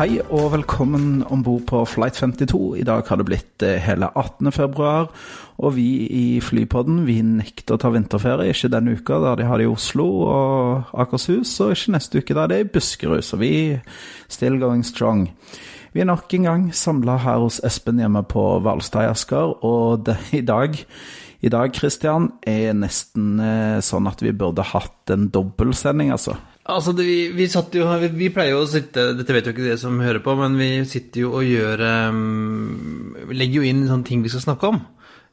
Hei og velkommen om bord på Flight 52. I dag har det blitt eh, hele 18. februar, og vi i Flypodden vi nekter å ta vinterferie. Ikke denne uka, da de har det i Oslo og Akershus, og ikke neste uke, da det er i Buskerud. Så vi still going strong. Vi er nok en gang samla her hos Espen hjemme på Hvalstad i Asker, og det, i dag i dag, Christian, er nesten eh, sånn at vi burde hatt en dobbeltsending, altså. Altså, det, vi, vi, jo, vi, vi, pleier jo å sitte Dette vet jo ikke dere som hører på, men vi sitter jo og gjør um, legger jo inn sånne ting vi skal snakke om.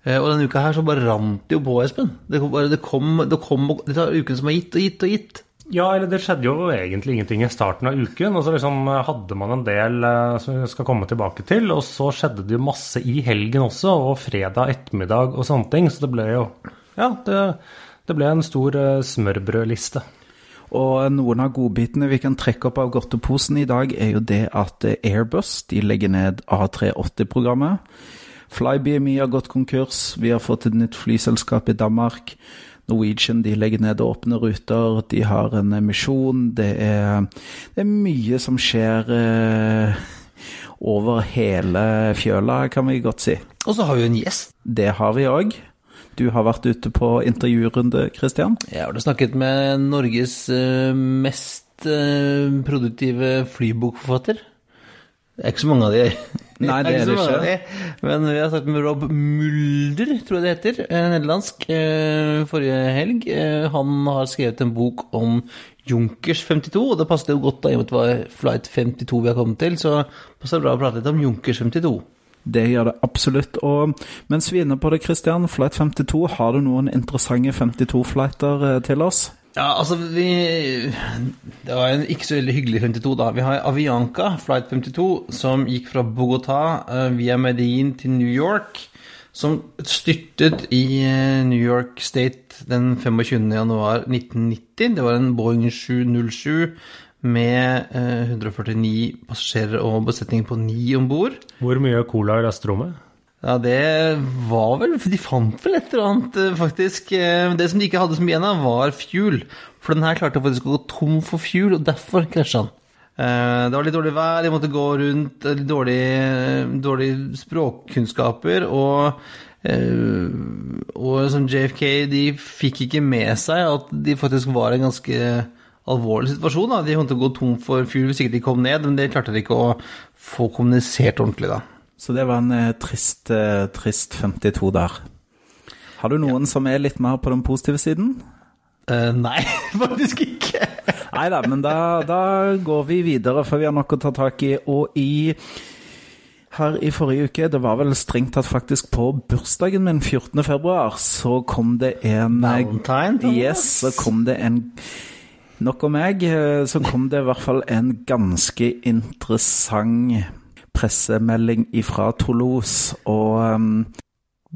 Uh, og denne uka her så bare rant det jo på, Espen. Det, bare, det kom, det kom Det uken som har gitt og gitt og gitt. Ja, eller det skjedde jo egentlig ingenting i starten av uken. Og så liksom hadde man en del uh, som vi skal komme tilbake til. Og så skjedde det jo masse i helgen også, og fredag ettermiddag og sånne ting. Så det ble jo Ja, det, det ble en stor smørbrødliste. Og noen av godbitene vi kan trekke opp av godteposen i dag, er jo det at Airbus de legger ned A380-programmet. FlyBMI har gått konkurs. Vi har fått et nytt flyselskap i Danmark. Norwegian de legger ned åpne ruter. De har en emisjon. Det er, det er mye som skjer eh, over hele fjøla, kan vi godt si. Og så har vi en gjest. Det har vi òg. Du har vært ute på intervjurunde, Christian? Jeg har snakket med Norges eh, mest eh, produktive flybokforfatter. Det er ikke så mange av de. Nei, det er det ikke. De. Men vi har snakket med Rob Mulder, tror jeg det heter, eh, nederlandsk, forrige helg. Han har skrevet en bok om Junkers 52, og det passet jo godt da i og med at det var Flight 52 vi har kommet til, så det passer bra å prate litt om Junkers 52. Det gjør det absolutt. Og mens vi er inne på det, Christian, Flight 52, har du noen interessante 52-flighter eh, til oss? Ja, altså vi Det var en ikke så veldig hyggelig 52, da. Vi har Avianca Flight 52, som gikk fra Bogotá uh, via Medellin til New York. Som styrtet i uh, New York State den 25. januar 1990. Det var en Boeing 707 med 149 eh, passasjerer og besetning på ni om bord. Hvor mye cola i lasterommet? Ja, det var vel De fant vel et eller annet, eh, faktisk. Eh, det som de ikke hadde så mye av, var fuel. For den her klarte faktisk å gå tom for fuel, og derfor krasja den. Det var litt dårlig vær, de måtte gå rundt, litt dårlige, dårlig språkkunnskaper. Og, og som JFK, de fikk ikke med seg at de faktisk var en ganske alvorlig situasjon. Da. De kom til å gå tom for fuel hvis ikke de kom ned, men det klarte de ikke å få kommunisert ordentlig da. Så det var en eh, trist, eh, trist 52 der. Har du noen ja. som er litt mer på den positive siden? Uh, nei, faktisk ikke. nei da, men da, da, går vi videre, for vi har nok å ta tak i. Og i her i forrige uke, det var vel strengt tatt faktisk på bursdagen min, 14. februar, så kom det en Valentine? Yes, så kom det en Nok om meg. Eh, så kom det i hvert fall en ganske interessant pressemelding fra Toulouse. Og um,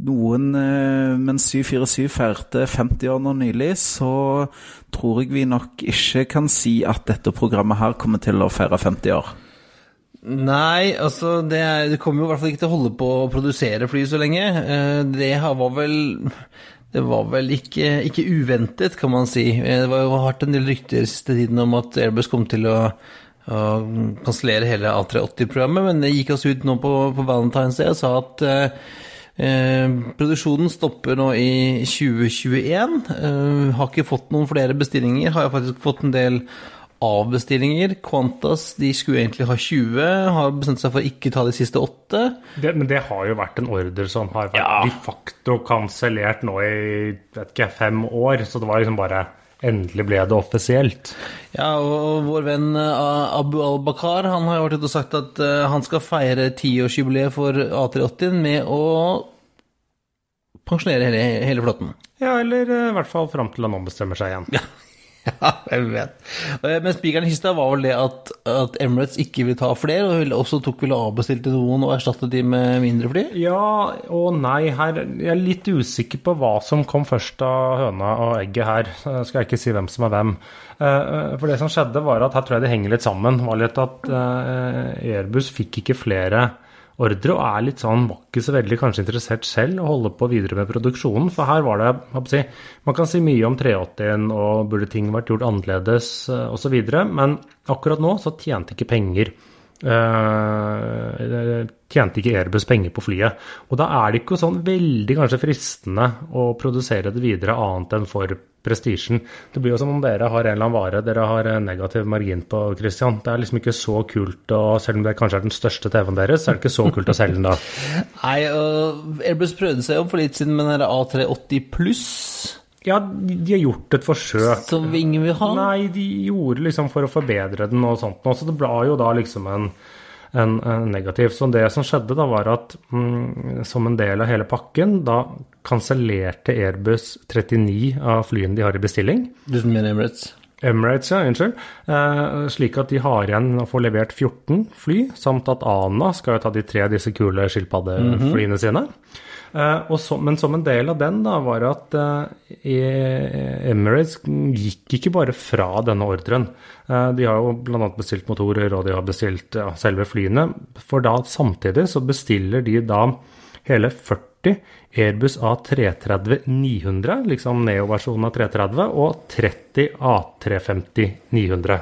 noen uh, Mens 747 feirte 50 år nå nylig, så tror jeg vi nok ikke kan si at dette programmet her kommer til å feire 50 år. Nei, altså det, det kommer jo i hvert fall ikke til å holde på å produsere fly så lenge. Eh, det var vel det var vel ikke, ikke, uventet, kan man si. Det var jo hardt en del rykter siste tiden om at Airbus kom til å, å kansellere hele A380-programmet, men det gikk oss ut nå på, på Valentine's Day og sa at eh, produksjonen stopper nå i 2021. Eh, har ikke fått noen flere bestillinger. Har faktisk fått en del avbestillinger. Qantas de skulle egentlig ha 20, har bestemt seg for å ikke ta de siste åtte. Det, men det har jo vært en ordre som har vært ja. de facto kansellert nå i vet ikke, fem år. Så det var liksom bare Endelig ble det offisielt. Ja, og vår venn eh, Abu al-Bakar han har jo vært ute og sagt at eh, han skal feire tiårsjubileet for A380 med å pensjonere hele, hele flåten. Ja, eller eh, i hvert fall fram til han ombestemmer seg igjen. Ja. Ja, jeg vet. Eh, Men spikeren i var vel det at, at Emirates ikke vil ta flere, og også tok ville avbestilte noen og erstatte de med mindre fly? Ja og nei. Her, jeg er litt usikker på hva som kom først av høna og egget her. Jeg skal ikke si hvem som er hvem. Eh, For det som skjedde, var at her tror jeg det henger litt sammen. var litt at eh, Airbus fikk ikke flere ordre, og er litt sånn, var ikke så veldig kanskje interessert selv å holde på videre med produksjonen. For her var det si, Man kan si mye om 380-en og burde ting vært gjort annerledes osv., men akkurat nå så tjente ikke penger. Eh, tjente ikke Airbus penger på flyet. Og da er det ikke sånn veldig kanskje fristende å produsere det videre annet enn for prestisjen. Det blir jo som om dere har en eller annen vare dere har negativ margin på, Christian. Det er liksom ikke så kult, å selv om det kanskje er den største TV-en deres, så er det ikke så kult å selge den da. Nei, uh, Airbus prøvde seg om for litt siden med den der A380 pluss, Ja, de har gjort et forsøk. som ingen vil ha. Nei, de gjorde liksom for å forbedre den og sånt noe. så det ble jo da liksom en, en, en negativ. Så det som skjedde da var at mm, som en del av hele pakken, da kansellerte Airbus 39 av flyene de har i bestilling. Du mener Emirates? Emirates, ja, unnskyld. Eh, slik at de har igjen å få levert 14 fly, samt at ANA skal jo ta de tre disse kule skilpaddeflyene sine. -hmm. og så, men som en del av den da, var at eh, Emirates gikk ikke bare fra denne ordren. Eh, de har jo bl.a. bestilt motorer, og de har bestilt ja, selve flyene. For da samtidig så bestiller de da hele 40 Airbus A330-900, liksom Neo-versjonen av 330, og 30 A350-900.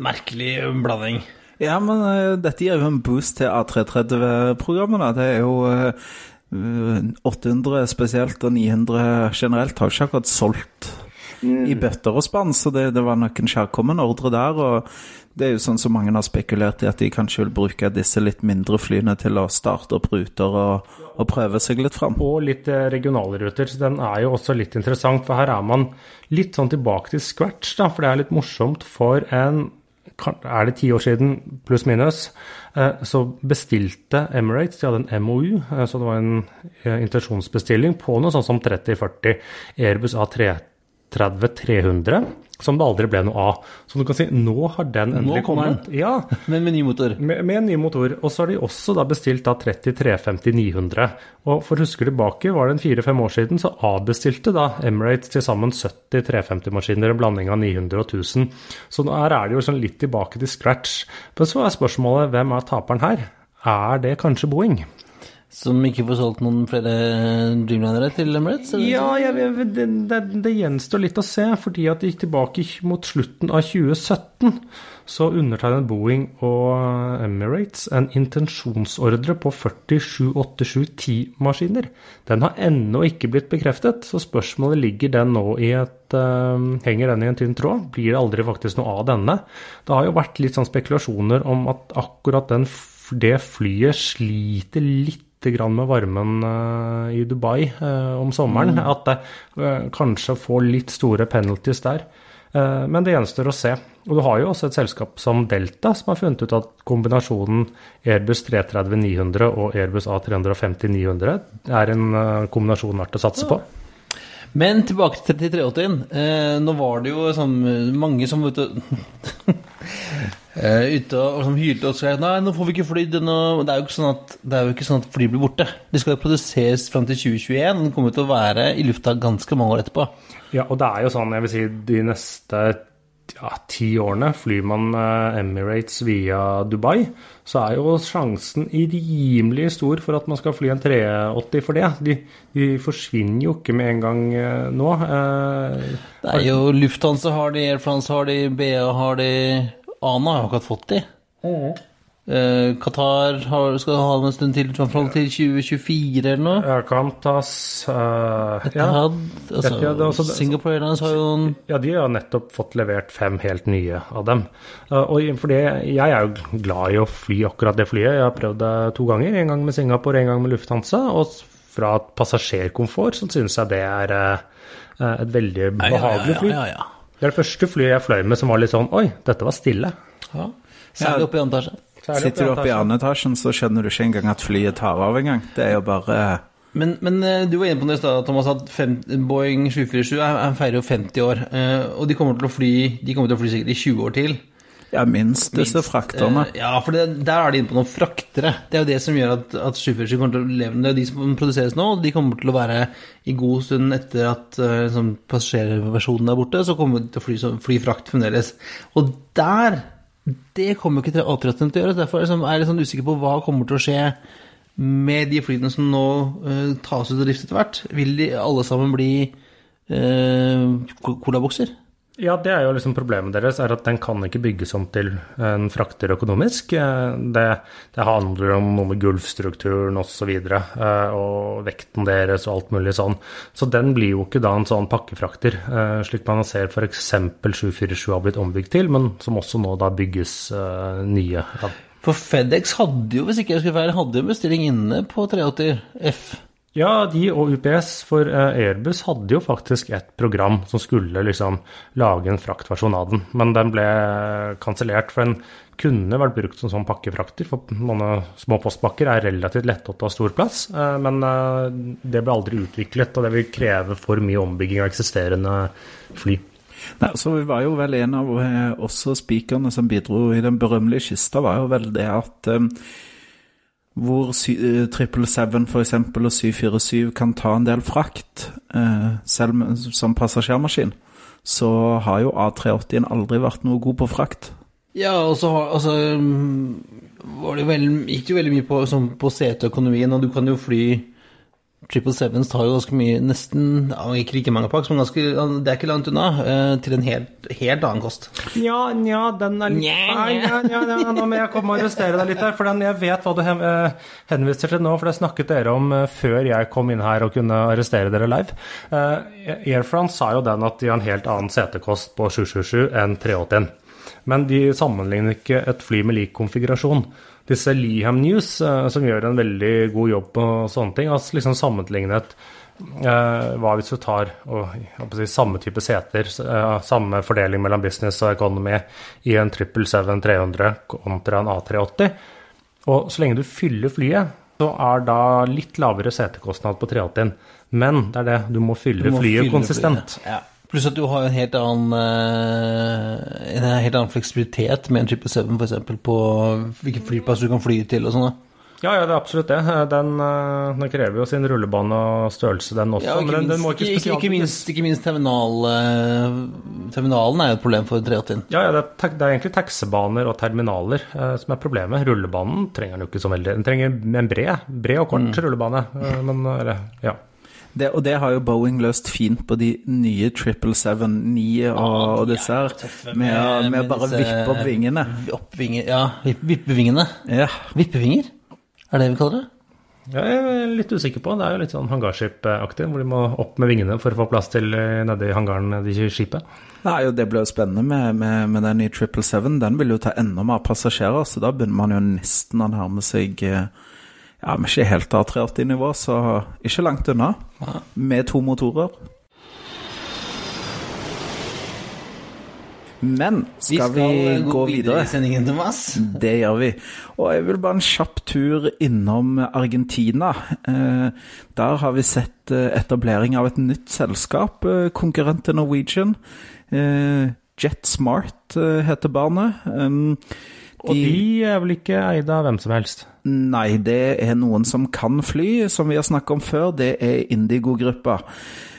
Merkelig blanding. Ja, men uh, dette gir jo en boost til A330-programmene. Det er jo eh, 800 spesielt og 900 generelt har ikke akkurat solgt i bøtter og spann, så det, det var nok en kjærkommen ordre der. og det er jo sånn som mange har spekulert i, at de kanskje vil bruke disse litt mindre flyene til å starte opp ruter og, og prøve seg litt fram. Og litt eh, regionalruter, så den er jo også litt interessant. For her er man litt sånn tilbake til scratch, da. For det er litt morsomt for en er det ti år siden, pluss minus, eh, så bestilte Emirates De hadde en MOU, eh, så det var en eh, intensjonsbestilling på noe sånt som 30-40 Airbus A330-300, som det aldri ble noe av. Så du kan si nå har den endelig kommet. Ja, Men med ny motor. med, med en ny motor. Og så har de også da bestilt da 3350-900. Og for å huske tilbake, var det en fire-fem år siden, så avbestilte da Emirates til sammen 70 350-maskiner, en blanding av 900 og 1000. Så nå er det jo sånn litt tilbake til scratch. Men så er spørsmålet, hvem er taperen her? Er det kanskje Boeing? Som ikke får solgt noen flere Dreamlinere til Emirates? Ja, jeg, vet- det, det, det gjenstår litt å se, fordi at det gikk tilbake mot slutten av 2017. Så undertegnet Boeing og Emirates en intensjonsordre på 478710-maskiner. Den har ennå ikke blitt bekreftet, så spørsmålet ligger den nå i et uh, Henger den i en tynn tråd? Blir det aldri faktisk noe av denne? Det har jo vært litt sånn spekulasjoner om at akkurat den, det flyet sliter litt med varmen eh, i Dubai eh, om sommeren. At det eh, kanskje får litt store penalties der. Men det gjenstår å se. Og du har jo også et selskap som Delta, som har funnet ut at kombinasjonen Airbus 330-900 og Airbus A350-900 er en kombinasjon verdt å satse på. Men tilbake til 3380-en. Eh, nå var det jo sånn, mange som vet du, ute og som hylte og sa Nei, nå får vi ikke flydd. Det er jo ikke sånn at, det er jo ikke sånn at fly blir borte. De skal jo produseres fram til 2021. Den kommer til å være i lufta ganske mange år etterpå. Ja, og det er jo sånn, jeg vil si, de neste ja, ti årene flyr man eh, Emirates via Dubai, så er jo sjansen rimelig stor for at man skal fly en 380 for det. De, de forsvinner jo ikke med en gang eh, nå. Eh, Det er jo Lufthansa har de, Air France har de, BA har de ANA har jo akkurat fått de. Eh, Qatar har, skal ha dem en stund til, fall til 2024 eller noe. Ja, Qantas uh, Etihad, ja. Altså, Etihad, altså, Singapore Airlines har jo en Ja, de har nettopp fått levert fem helt nye av dem. Uh, Og fordi jeg er jo glad i å fly akkurat det flyet. Jeg har prøvd det to ganger. En gang med Singapore, en gang med Lufthansa. Og fra passasjerkomfort så synes jeg det er uh, et veldig behagelig fly. Ja, Ja, ja, Det er det første flyet jeg fløy med som var litt sånn Oi, dette var stille. ja. Særlig oppe i andre etasje. Sitter du oppe i andre etasjen, så skjønner du ikke engang at flyet tar av engang. Det er jo bare Men, men eh, du var inne på det i stad, Thomas, at fem, Boeing 747 er, er feirer jo 50 år. eh, Og de kommer til å fly De kommer til å fly sikkert i 20 år til. Ja, minst disse Minst, frakterne. eh, Ja, for det, der er de inne på noen fraktere. Det er jo det som gjør at, at 747 kommer til å leve. Det er de som produseres nå, og de kommer til å være i god stund etter at uh, liksom, passasjerversjonen er borte, så kommer de til å fly, så, fly frakt fremdeles. Og der Det kommer jo ikke til A380 til å gjøre. Derfor liksom, er jeg litt sånn usikker på hva kommer til å skje med de flyene som nå uh, tas ut av drift etter hvert. Vil de alle sammen bli uh, colabokser? Ja, det er jo liksom problemet deres, er at den kan ikke bygges om til en frakter økonomisk. Eh, Det, det handler om noe med gulvstrukturen osv. Og, eh, og vekten deres og alt mulig sånn. Så den blir jo ikke da en sånn pakkefrakter, eh, slik man ser f.eks. 747 har blitt ombygd til, men som også nå da bygges eh, nye. For FedEx hadde jo, hvis ikke jeg husker feil, hadde jo bestilling inne på 380 F. Ja, de og UPS for eh, Airbus hadde jo faktisk et program som skulle liksom lage en fraktversjon av den, men den ble kansellert. For den kunne vært brukt som sånn pakkefrakter, for noen små postpakker er relativt lette å ta stor plass. eh, Men eh, det ble aldri utviklet, og det vil kreve for mye ombygging av eksisterende fly. Nei, så vi var jo vel en av også spikerne som bidro i den berømmelige kista, var jo vel det at hvor sy- eh, 777 for eksempel og 747 kan ta en del frakt, eh, selv som passasjermaskin, så har jo A380-en aldri vært noe god på frakt. Ja, og så har- altså, mm, var det jo vel, gikk det veldig mye på, sånn, på seteøkonomien, og du kan jo fly 777s tar jo ganske mye, nesten Ikke like mange pakker, men ganske, det er ikke langt unna, eh, til en helt, helt annen kost. Nja, nja, den er litt Nja, nja. nja, Nå må jeg komme og arrestere deg litt der, for den, jeg vet hva du eh, henviser til nå, for det snakket dere om eh, før jeg kom inn her og kunne arrestere dere live. Air France sa jo den at de har en helt annen setekost på 777 enn 381, Men de sammenligner ikke et fly med lik konfigurasjon. Disse Leham News, eh, som gjør en veldig god jobb på sånne ting, har liksom sammenlignet eh, hva hvis du tar si, samme type seter, eh, samme fordeling mellom business og economy i en 777-300 kontra en A380. Og så lenge du fyller flyet, så er da litt lavere setekostnad på 380-en. Men det er det, du må fylle Du må flyet fylle konsistent. flyet. Ja. Pluss at du har en helt annen, eh, en helt annen fleksibilitet med en 777 f.eks. på hvilken flyplass du kan fly til og sånn. Ja, ja, det er absolutt det. Den, eh, den krever jo sin rullebane og størrelse, den også. Ja, og men den, den må ikke spesielt ikke minst, ikke minst terminal, eh, terminalen er jo et problem for 380-en. Ja, ja det, er, det er egentlig taxibaner og terminaler eh, som er problemet. Rullebanen trenger den jo ikke så veldig. Den trenger en bred, bred og kort rullebane. eh, men, eller, ja. Det, og det har jo Boeing løst fint på de nye 777, 9 og, og disse her, med, å- med å bare disse vippe opp vingene. Oppvinge, ja, vippevingene. Ja, Vippevinger? Er det det vi kaller det? Jeg er litt usikker på. Det er jo litt sånn hangarskipaktig, hvor de må opp med vingene for å få plass til nedi i hangaren nedi skipet. Nei, jo, Det blir jo spennende med, med, med den nye 777. Den vil jo ta enda mer passasjerer, så da begynner man jo nesten å nærme seg eh, Ja, vi er ikke helt av 380-nivå, så ikke langt unna. Med to motorer. Men skal vi, eh, gå videre? i sendingen, Thomas. Det gjør vi. Og jeg vil bare en kjapp tur innom Argentina. Eh, der har vi sett eh, etablering av et nytt selskap, eh, konkurrent til Norwegian. Eh, JetSmart heter barnet. Og de er vel ikke eid av hvem som helst? Nei, det er noen som kan fly, som vi har snakket om før. Det er Indigo-gruppa.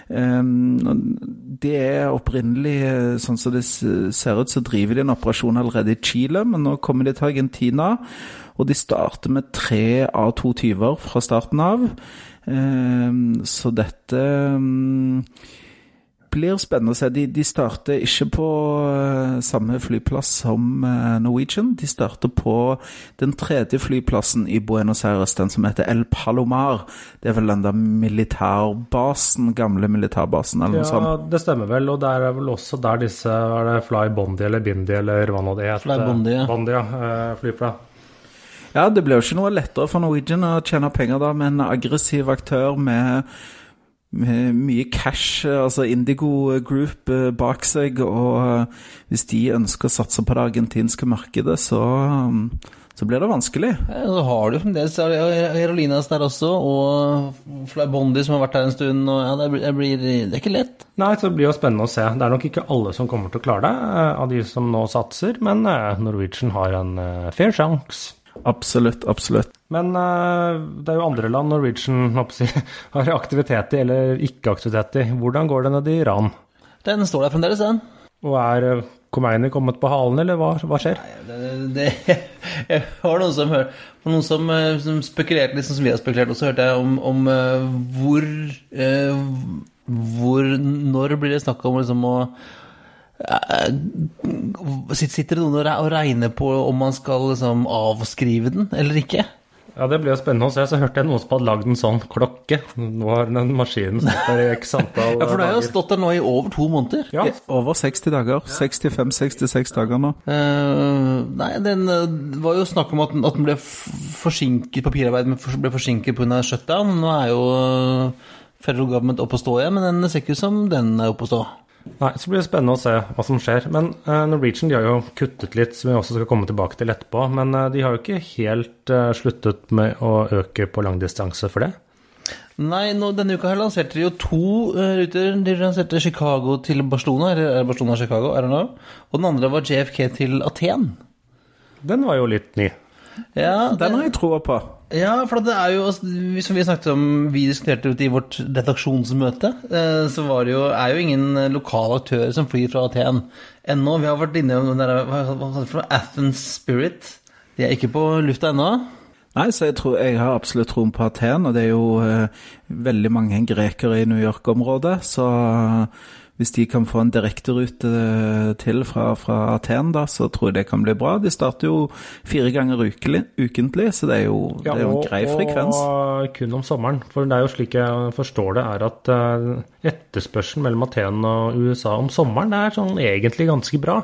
De det er opprinnelig, eh, sånn som det ser ut, så driver de en operasjon allerede i Chile, men nå kommer de til Argentina. Og de starter med tre A220-er fra starten av. Um, så dette um, blir spennende å se. De, de starter ikke på eh, samme flyplass som eh, Norwegian. De starter på den tredje flyplassen i Buenos Aires, den som heter El Palomar. Det er vel den der militærbasen, gamle militærbasen, eller noe Ja, det stemmer vel. Og det er vel også der disse Er det Fly Bondi eller Bindi eller hva nå det heter? Fly Bondi, ja. Bondi, ja. eh, Flypla. Ja, det blir jo ikke noe lettere for Norwegian å tjene penger da, med en aggressiv aktør med mye cash, eh, altså Indigo Group eh, bak seg. Og eh, hvis de ønsker å satse på det argentinske markedet, så, um, så blir det vanskelig. Ja, så har du fremdeles Herolinas der også, og Flybondi som har vært her en stund. og ja, det, blir, det, blir, det er ikke lett. Nei, så det blir jo spennende å se. Det er nok ikke alle som kommer til å klare det, eh, av de som nå satser, men eh, Norwegian har en eh, fair sjanse. Absolutt, absolutt. Men uh, det er jo andre land Norwegian har aktivitet i, eller ikke aktivitet i. Hvordan går det nede i Iran? Den står der fremdeles, den. Og er uh, Khomeini kommet på halen, eller hva, hva skjer? Nei, det, det, jeg har noen som, noen som, som spekulerte sånn som vi har spekulert, også, hørte jeg om, om hvor, hvor Når blir det snakk om liksom å Sitter det noen og regner på om man skal liksom avskrive den eller ikke? Ja, det blir jo spennende å se. Så hørte jeg noen som hadde lagd en sånn klokke. Nå har den maskinen stått der i x antall Ja, for det har jo stått der nå i over to måneder. Ja. Over 60 dager. 65-66 dager nå. Uh, nei, den uh, var jo snakk om at, at den ble forsinket, papirarbeidet ble forsinket pga. shutdown. Nå er jo uh, federal government oppe å stå igjen, men den ser ikke ut som den er oppe å stå. Nei, så blir det spennende å se hva som skjer. Men uh, Norwegian de har jo kuttet litt, som vi også skal komme tilbake til etterpå. Men uh, de har jo ikke helt uh, sluttet med å øke på langdistanse for det? Nei, nå, denne uka her lanserte de jo to ruter. De lanserte Chicago til Barcelona, eller Barcelona Chicago, er det noe? Og den andre var JFK til Aten. Den var jo litt ny. Ja, den har jeg troa på. Ja, for det er jo, som vi snakket om, vi diskuterte ute i vårt redaksjonsmøte, så var det jo, er jo ingen lokale aktører som flyr fra Aten ennå. Vi har vært inne i den Athens Spirit. De er ikke på lufta ennå. Nei, så jeg, tror, jeg har absolutt troen på Aten, og det er jo eh, veldig mange grekere i New York-området, så hvis de kan få en direkterute til fra, fra, Aten, da, så tror jeg det kan bli bra. De starter jo fire ganger ukentlig, ukentlig så det er jo, ja, det er jo en grei frekvens. Og kun om sommeren. For det er jo slik jeg forstår det, er at uh, etterspørselen mellom Aten og USA om sommeren det er sånn egentlig ganske bra.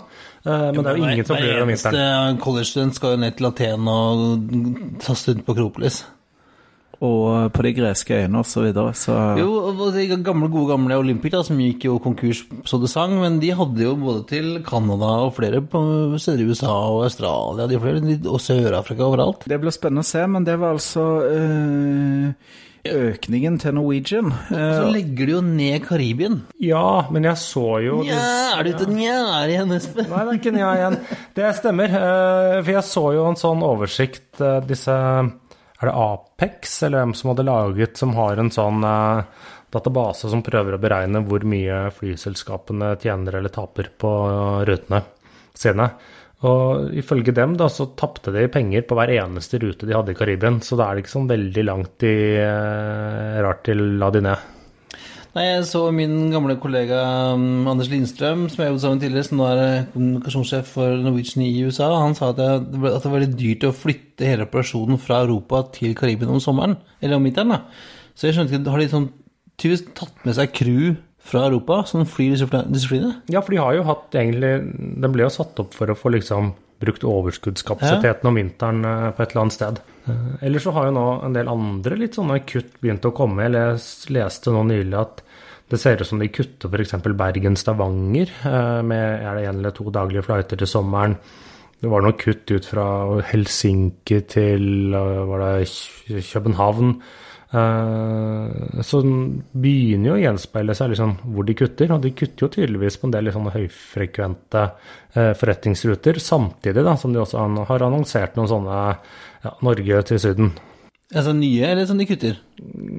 Uh, men det er jo ingen som flyr om vinteren. Eneste college-student skal jo ned til Aten og ta stund på Kropolis og på de greske øyene osv. Så, videre, så Jo, og de gamle, gode gamle Olympic, da, som gikk jo konkurs så det sang, men de hadde jo både til Canada og flere på steder i USA og Australia de flere, og Sør-Afrika overalt. Det blir spennende å se, men det var altså øh, økningen til Norwegian. Så legger du jo ned Karibien. Ja, men jeg så jo Nja, er du ikke nja igjen, Espen? Nei, det er ikke nja igjen. Det stemmer. Eh, for jeg så jo en sånn oversikt, eh, disse er det Apex eller hvem som hadde laget, som har en sånn uh, database som prøver å beregne hvor mye flyselskapene tjener eller taper på rutene sine. Og ifølge dem da, så tapte de penger på hver eneste rute de hadde i Karibien, så da er det ikke sånn veldig langt i uh, rart til la de ned. Nei, jeg så min gamle kollega um, Anders Lindstrøm, som jeg jobbet sammen tidligere, som nå er eh, kommunikasjonssjef for Norwegian i USA. Han sa at det, at det var veldig dyrt å flytte hele operasjonen fra Europa til Karibien om sommeren, eller om vinteren. da. Så jeg skjønte ikke, har de sånn tydeligvis tatt med seg crew fra Europa som flyr disse, flyene? Ja, for de har jo hatt egentlig Den ble jo satt opp for å få liksom brukt overskuddskapasiteten ja. om vinteren eh, på et eller annet sted. Eller Ellers så har jo nå en del andre litt sånne kutt begynt å komme. Jeg leste nå nylig at det ser ut som de kutter f.eks. Bergen-Stavanger eh, med er det én eller to daglige flighter til sommeren. Det var noe kutt ut fra Helsinki til det København. Så den begynner jo å gjenspeile seg liksom hvor de kutter, og de kutter jo tydeligvis på en del liksom høyfrekvente forretningsruter, samtidig da, som de også har annonsert noen sånne ja, Norge til Syden. Altså nye, eller som de kutter?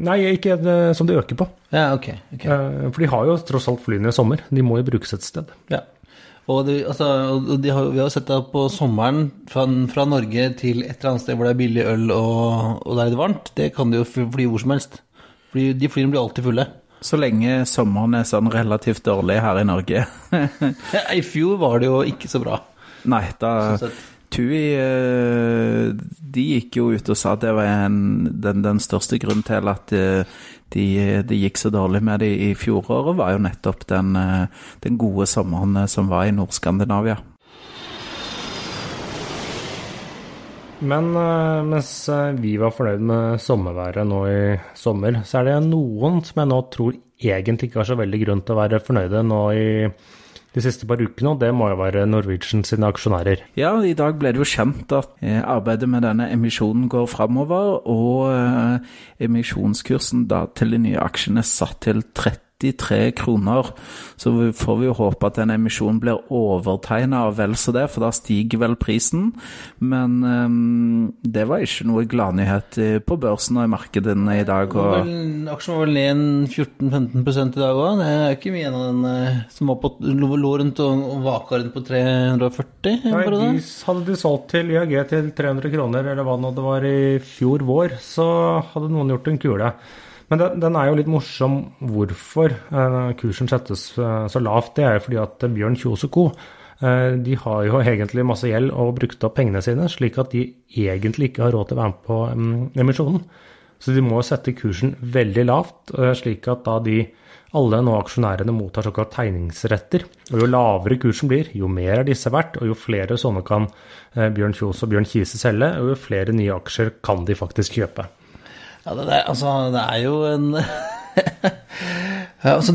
Nei, ikke som de øker på. Ja, ok. okay. Eh, for de har jo tross alt flyene i sommer. De må jo brukes et sted. Ja. Og, de, altså, de har, vi har sett det på sommeren fra, fra, Norge til et eller annet sted hvor det er billig øl og, og det er det varmt. Det kan de jo fly hvor som helst. Fordi de flyene blir alltid fulle. Så lenge sommeren er sånn relativt dårlig her i Norge. ja, I fjor var det jo ikke så bra. Nei, da Tui eh, de gikk jo ut og sa at det var en, den, den, største grunnen til at eh, de, de, gikk så dårlig med det i fjoråret, var jo nettopp den, eh, den gode sommeren som var i Nord-Skandinavia. Men mens vi var fornøyd med sommerværet nå i sommer, så er det noen som jeg nå tror egentlig ikke har så veldig grunn til å være fornøyde nå i de siste par ukene, og det må jo være Norwegian sine aksjonærer. Ja, i dag ble det jo kjent at eh, arbeidet med denne emisjonen går framover, og eh, emisjonskursen da til de nye aksjene satt til 30 93 kroner. Så får vi jo håpe at den emisjonen blir overtegna og vel så det, for da stiger vel prisen. Men um, det var ikke noe gladnyhet på børsen og i markedene i dag. Og... Aksjen var vel ned 14-15 i dag òg. Det er ikke mye av den eh, som var på, lå rundt og, og vaka rundt på 340? Nei, de, hadde de solgt til IAG til 300 kroner, eller hva det var i fjor vår, så hadde noen gjort en kule. Men den, den, er jo litt morsom hvorfor eh, kursen settes eh, så lavt. Det er jo fordi at Bjørn Kjos co. Eh, de har jo egentlig masse gjeld og brukt opp pengene sine, slik at de egentlig ikke har råd til å være med på um, emisjonen. Så de må sette kursen veldig lavt, slik at da de alle nå aksjonærene mottar såkalt tegningsretter. Og jo lavere kursen blir, jo mer er disse verdt, og jo flere sånne kan Bjørn Kjos og Bjørn Kise selge, og jo flere nye aksjer kan de faktisk kjøpe. Ja, det, der, altså, det er jo en ja, altså,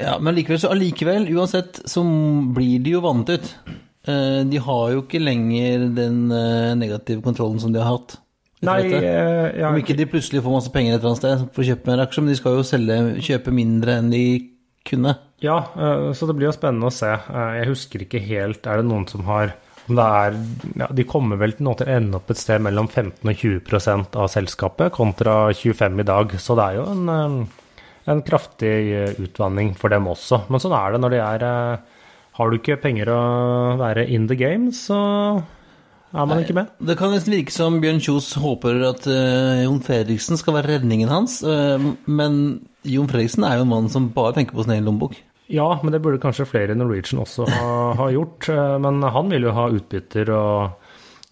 ja, men likevel, så allikevel, uansett, så blir de jo vant ut. Eh, de har jo ikke lenger den eh, negative kontrollen som de har hatt. Nei, eh, ja, Om ikke de plutselig får masse penger et eller annet sted for å kjøpe mer aksjer, men de skal jo selge, kjøpe mindre enn de kunne. Ja, så det blir jo spennende å se. Jeg husker ikke helt Er det noen som har er, ja, de kommer vel til til å ende opp et sted mellom 15 og 20% av selskapet, kontra 25 i dag. Så det er jo en, eh, en kraftig eh, utvanning for dem også. Men sånn er det når de er eh, Har du ikke penger å være in the game, så er man ikke med. Det kan nesten virke som Bjørn Kjos håper at uh, Jon Fredriksen skal være redningen hans. Uh, men Jon Fredriksen er jo en mann som bare tenker på sin egen lommebok. Ja, men det burde kanskje flere i Norwegian også ha, ha, gjort. Eh, men han vil jo ha utbytter og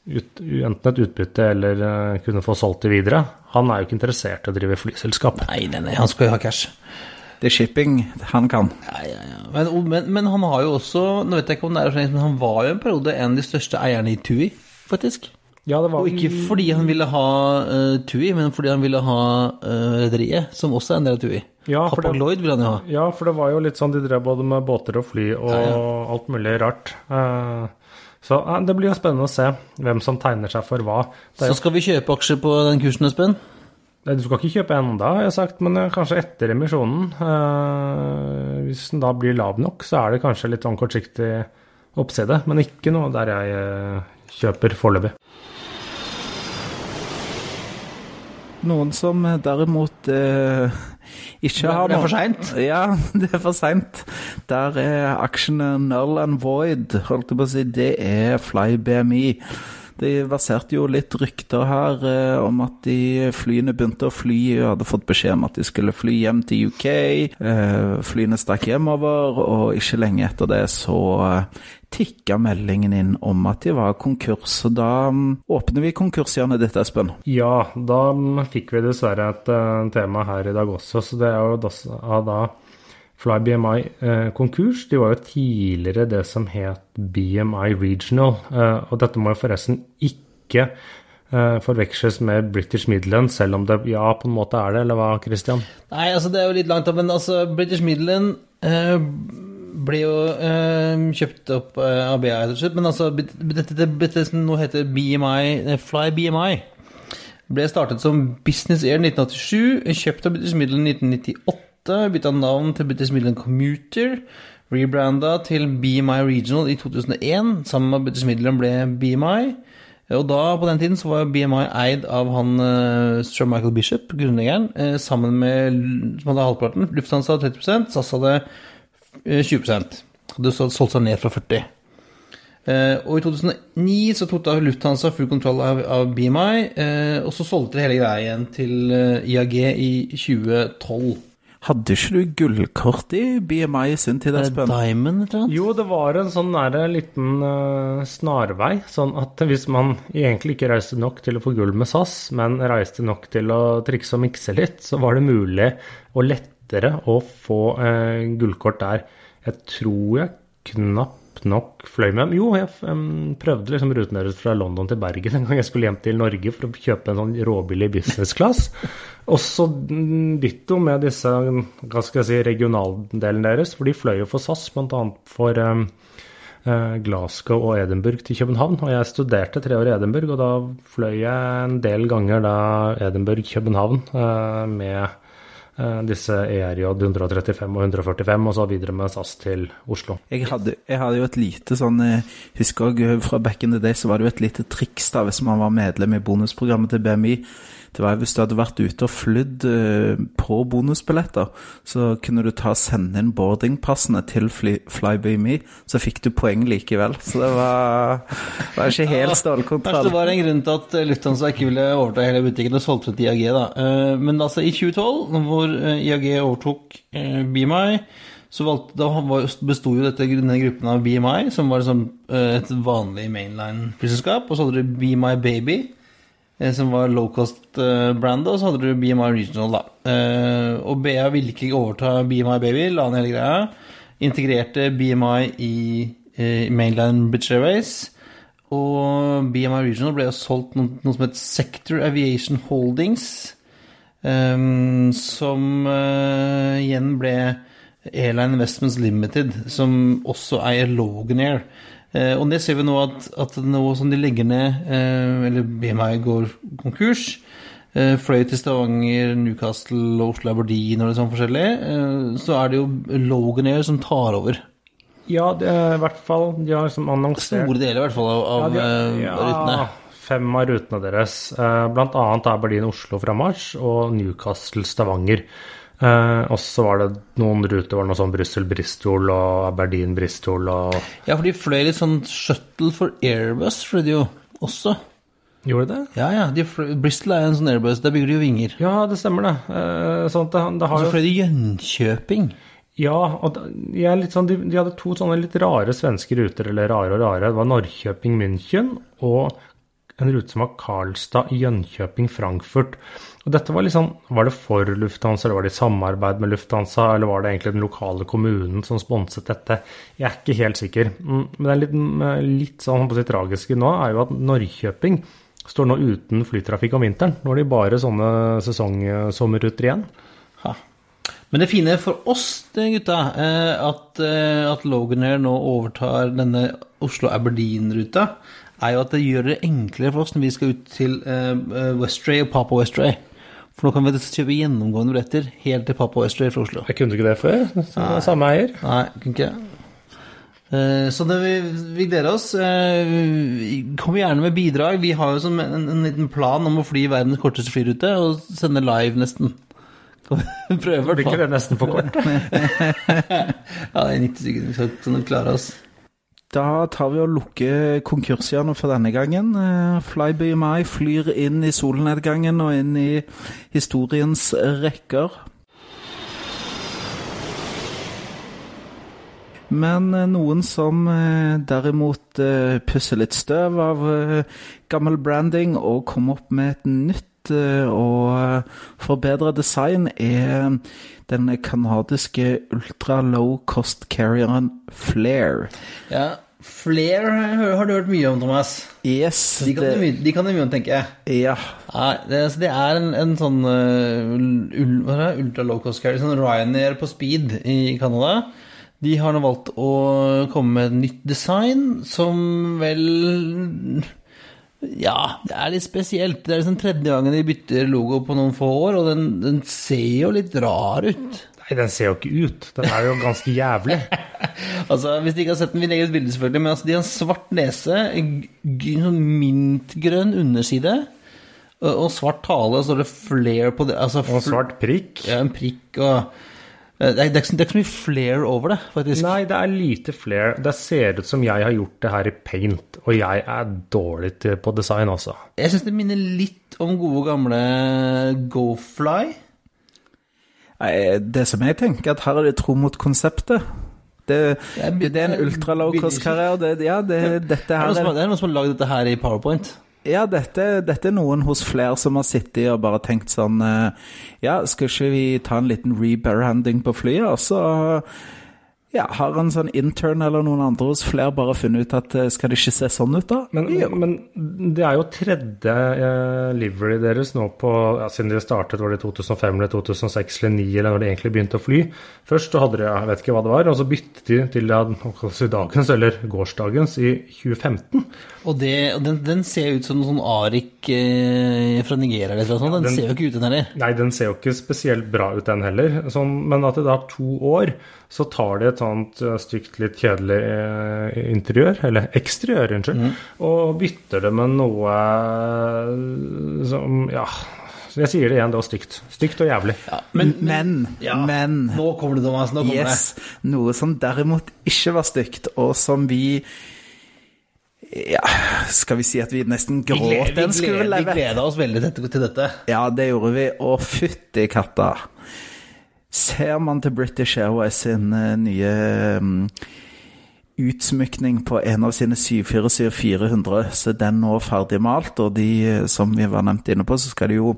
ut, enten et utbytte eller uh, kunne få solgt det videre. Han er jo ikke interessert i å drive flyselskap. Nei, nei, nei, han skal jo ha cash. Det er shipping han kan. Ja, ja, ja. Men, men, men, han har jo også Nå vet jeg ikke om det er sånn, men han var jo en periode en av de største eierne i TUI, faktisk. Ja, det var... Og ikke fordi han ville ha uh, TUI, men fordi han ville ha uh, rederiet, som også er en del av TUI. Ja, for det, Lloyd vil han jo ha. Ja, for det var jo litt sånn de drev både med båter og fly og ja, ja. alt mulig rart. Uh, så uh, det blir jo spennende å se hvem som tegner seg for hva. Så skal vi kjøpe aksjer på den kursen, Espen? Du skal ikke kjøpe enda, har jeg sagt, men kanskje etter emisjonen. Uh, hvis den da blir lav nok, så er det kanskje litt sånn kortsiktig oppside. Men ikke noe der jeg kjøper foreløpig. Noen som derimot eh, ikke har Det er for seint? Ja, det er for seint. Der er aksjene null and void, holdt jeg på å si. Det er Fly BMI. Det verserte jo litt rykter her eh, om at de flyene begynte å fly, og hadde fått beskjed om at de skulle fly hjem til UK. Eh, flyene stakk hjemover, og ikke lenge etter det så eh, tikka meldingen inn om at de var konkurs. Og da um, åpner vi konkurshjørnet ditt, Espen. Ja, da fikk vi dessverre et uh, tema her i dag også. Så det er jo da, da Fly BMI eh, konkurs. De var jo tidligere det som het BMI Regional. Eh, og dette må jo forresten ikke eh, forveksles med British Midland, selv om det ja, på en måte er det, eller hva, Christian? Nei, altså det er jo litt langt opp, men altså British Midland eh, ble jo eh, kjøpt opp eh, av BI, men altså dette, dette som nå heter BMI, Fly BMI ble startet som Business Air 1987, kjøpt av British Midland 1998 bytta navn til British Midland Commuter. Rebranda til BMI Regional i 2001. Sammen med British Midland ble BMI. Og da, på den tiden, så var BMI eid av han uh, Sir Michael Bishop, grunnleggeren, uh, sammen med som hadde halvparten. Lufthansa 30% SAS hadde uh, 20 Hadde solgt seg ned fra 40 uh, Og i 2009 så tok da Lufthansa full kontroll av, av BMI, og så solgte de hele greia igjen til IAG i 2012. Hadde ikke du gullkort i BMI sin tid, Espen? Diamond, eller Jo, det var en sånn nære liten uh, snarvei. Sånn at hvis man egentlig ikke reiste nok til å få gull med SAS, men reiste nok til å trikse og mikse litt, så var det mulig og lettere å få uh, gullkort der. Jeg tror jeg knapt nok fløy med dem. Jo, jeg um, prøvde liksom ruten deres fra London til Bergen en gang jeg skulle hjem til Norge for å kjøpe en sånn råbillig business class. Også ditto med disse hva skal jeg si, regionaldelen deres, for de fløy jo for SAS, bl.a. for um, Glasgow og Edinburgh til København. Og jeg studerte tre år i Edinburgh, og da fløy jeg en del ganger da Edinburgh-København uh, med disse ERJ 135 og 145, og så videre med SAS til Oslo. Jeg hadde, jeg hadde jo et lite sånn Husker også fra back in the day så var det jo et lite triks da hvis man var medlem i bonusprogrammet til BMI det var Hvis du hadde vært ute og flydd uh, på bonusbilletter, så kunne du ta og sende inn boardingpassene til Fly, FlyBeMe, så fikk du poeng likevel. Så det var, var ikke helt stålkontroll. Det var en grunn til at Lufthansa ikke ville overta hele butikken og solgte til IAG. da. Uh, men altså i 2012, hvor IAG overtok BMI så valgte, Da besto jo dette, denne gruppen av BMI, som var liksom, et vanlig mainline-flyselskap. Og så hadde du BMI Baby, Eh, som var low cost-brand, og så hadde du BMI Regional, da. Eh, og BA ville ikke overta BMI Baby, la ned hele greia. Integrerte BMI i eh, Mainland British Airways. Og BMI Regional ble jo solgt noe, noe som het Sector Aviation Holdings, um, som uh, igjen ble Airline Investments Limited, som også eier Loganair. Eh, og det ser vi nå at, at nå som de legger ned, eh, eller BMI går konkurs, eh, fløy til Stavanger, Newcastle, Oslo Aberdeen og litt sånn forskjellig, så er det jo Loganair som tar over. Ja, det er i hvert fall De har liksom annonsert Store deler i hvert fall av, av ja, de, ja, rutene. Fem av rutene deres. Blant annet er Berlin-Oslo fra mars og Newcastle-Stavanger. Eh, og så var det noen ruter, var noe sånn Brussel-Bristol og Aberdeen-Bristol og Ja, for de fløy litt sånn shuttle for Airbus, fløy de jo også. Gjorde de det? Ja, ja. De fløy, Bristol er en sånn Airbus, der bygger de jo vinger. Ja, det stemmer det. Eh, sånn det, det har og så fløy de Jönköping. Ja, og det, sånn, de, de, hadde to sånne litt rare svenske ruter, eller rare og rare. Det var Norrköping-München og en rute som var Karlstad, Jönköping, Frankfurt. Og dette var liksom Var det for Lufthansa, eller var det i samarbeid med Lufthansa, eller var det egentlig den lokale kommunen som sponset dette? Jeg er ikke helt sikker. Mm, men det er litt, mm, litt sånn på sitt tragiske nå, er jo at Norrköping står nå uten flytrafikk om vinteren. Nå har de bare sånne sesongsommerruter igjen. Ha. Men det fine for oss, gutta, at, eh, at Loganair nå overtar denne Oslo-Aberdeen-ruta, er jo at det gjør det enklere for oss når vi skal ut til uh, Westray og Papa Westray. For nå kan vi kjøpe gjennomgående billetter helt til Papa Westray fra Oslo. Jeg kunne ikke det før. Samme eier. Nei, kunne ikke uh, Så det vi, vi gleder oss. Kom gjerne med bidrag. Vi har jo som en, en, liten plan om å fly verdens korteste flyrute og sende live, nesten. Prøver, Blir ikke det nesten for kort? ja, det er 90 sekunder, så vi klarer oss. Da tar vi og lukker konkursene for denne gangen. Eh, Flyby Mai flyr inn i solnedgangen og inn i historiens rekker. Men eh, noen som eh, derimot pusser litt støv av gammel branding og kommer opp med et nytt og forbedra design, er den kanadiske ultra low cost carrieren Flair. Ja, Flair har du hørt mye om, Thomas. Yes. De kan, det, mye, de kan mye om, tenker jeg. Ja. Nei, det, altså, det, er en, en sånn uh, ultra low cost carrier, sånn Ryanair på speed i Canada. De har nå valgt å komme med et nytt design som vel ja, det er litt spesielt. Det er liksom tredje gangen de bytter logo på noen få år, og den, den ser jo litt rar ut. Nei, den ser jo ikke ut. Den er jo ganske jævlig. altså, Hvis de ikke har sett den, vi legger et bilde, selvfølgelig, men altså, de har en svart nese, sånn mintgrønn underside og svart tale, og så står det 'flair' på det. Altså, og svart prikk. Ja, en prikk og det er, det, er ikke, det er, ikke, så mye flair over det, faktisk. Nei, det er lite flair. Det ser ut som jeg har gjort det her i paint, og jeg er dårlig på design, altså. Jeg syns det minner litt om gode, gamle GoFly. Det som jeg tenker, at her er det tro mot konseptet. Det, det, er en ultra low cost-karriere. Ja, det, dette her er Det er noen som har lagd dette her i Powerpoint. Ja, dette, dette, er noen hos flere som har sittet og bare tenkt sånn eh, Ja, skal ikke vi ta en liten rebranding på flyet? Og så Ja, Har en sånn intern eller noen andre hos flere bare funnet ut at eh, skal det ikke se sånn ut, da? Men, men det er jo tredje eh, livery deres nå på ja, Siden de startet, var det i 2005 eller 2006 eller 2009, eller når de egentlig begynte å fly. Først så hadde de, jeg vet ikke hva det var, og så byttet de til ja, dagens, eller gårsdagens, i 2015. Og, det, den, den ser ut som en sånn Arik eh, fra Nigeria eller noe sånt. Den, den- ser jo ikke ut, den heller. Nei, den ser jo ikke spesielt bra ut, den heller. Sånn, men at det da to år, så tar det et sånt eh, stygt, litt kjedelig eh, interiør, eller eksteriør, unnskyld, og bytter det med noe eh, som Ja, så jeg sier det igjen, det var stygt. Stygt og jævlig. Ja, Men, men, Nå kommer det, Thomas. Nå kommer yes, noe som derimot ikke var stygt, og som vi ja, skal vi si at vi nesten gråt en den vi, skulle gleder, vi levert? oss veldig til dette. Ja, det gjorde vi, og fytti katta. Ser man til British Airways sin eh, nye mm, utsmykning på en av sine 747-400, så den nå ferdig malt, og de, eh, som vi var nevnt inne på, så skal de jo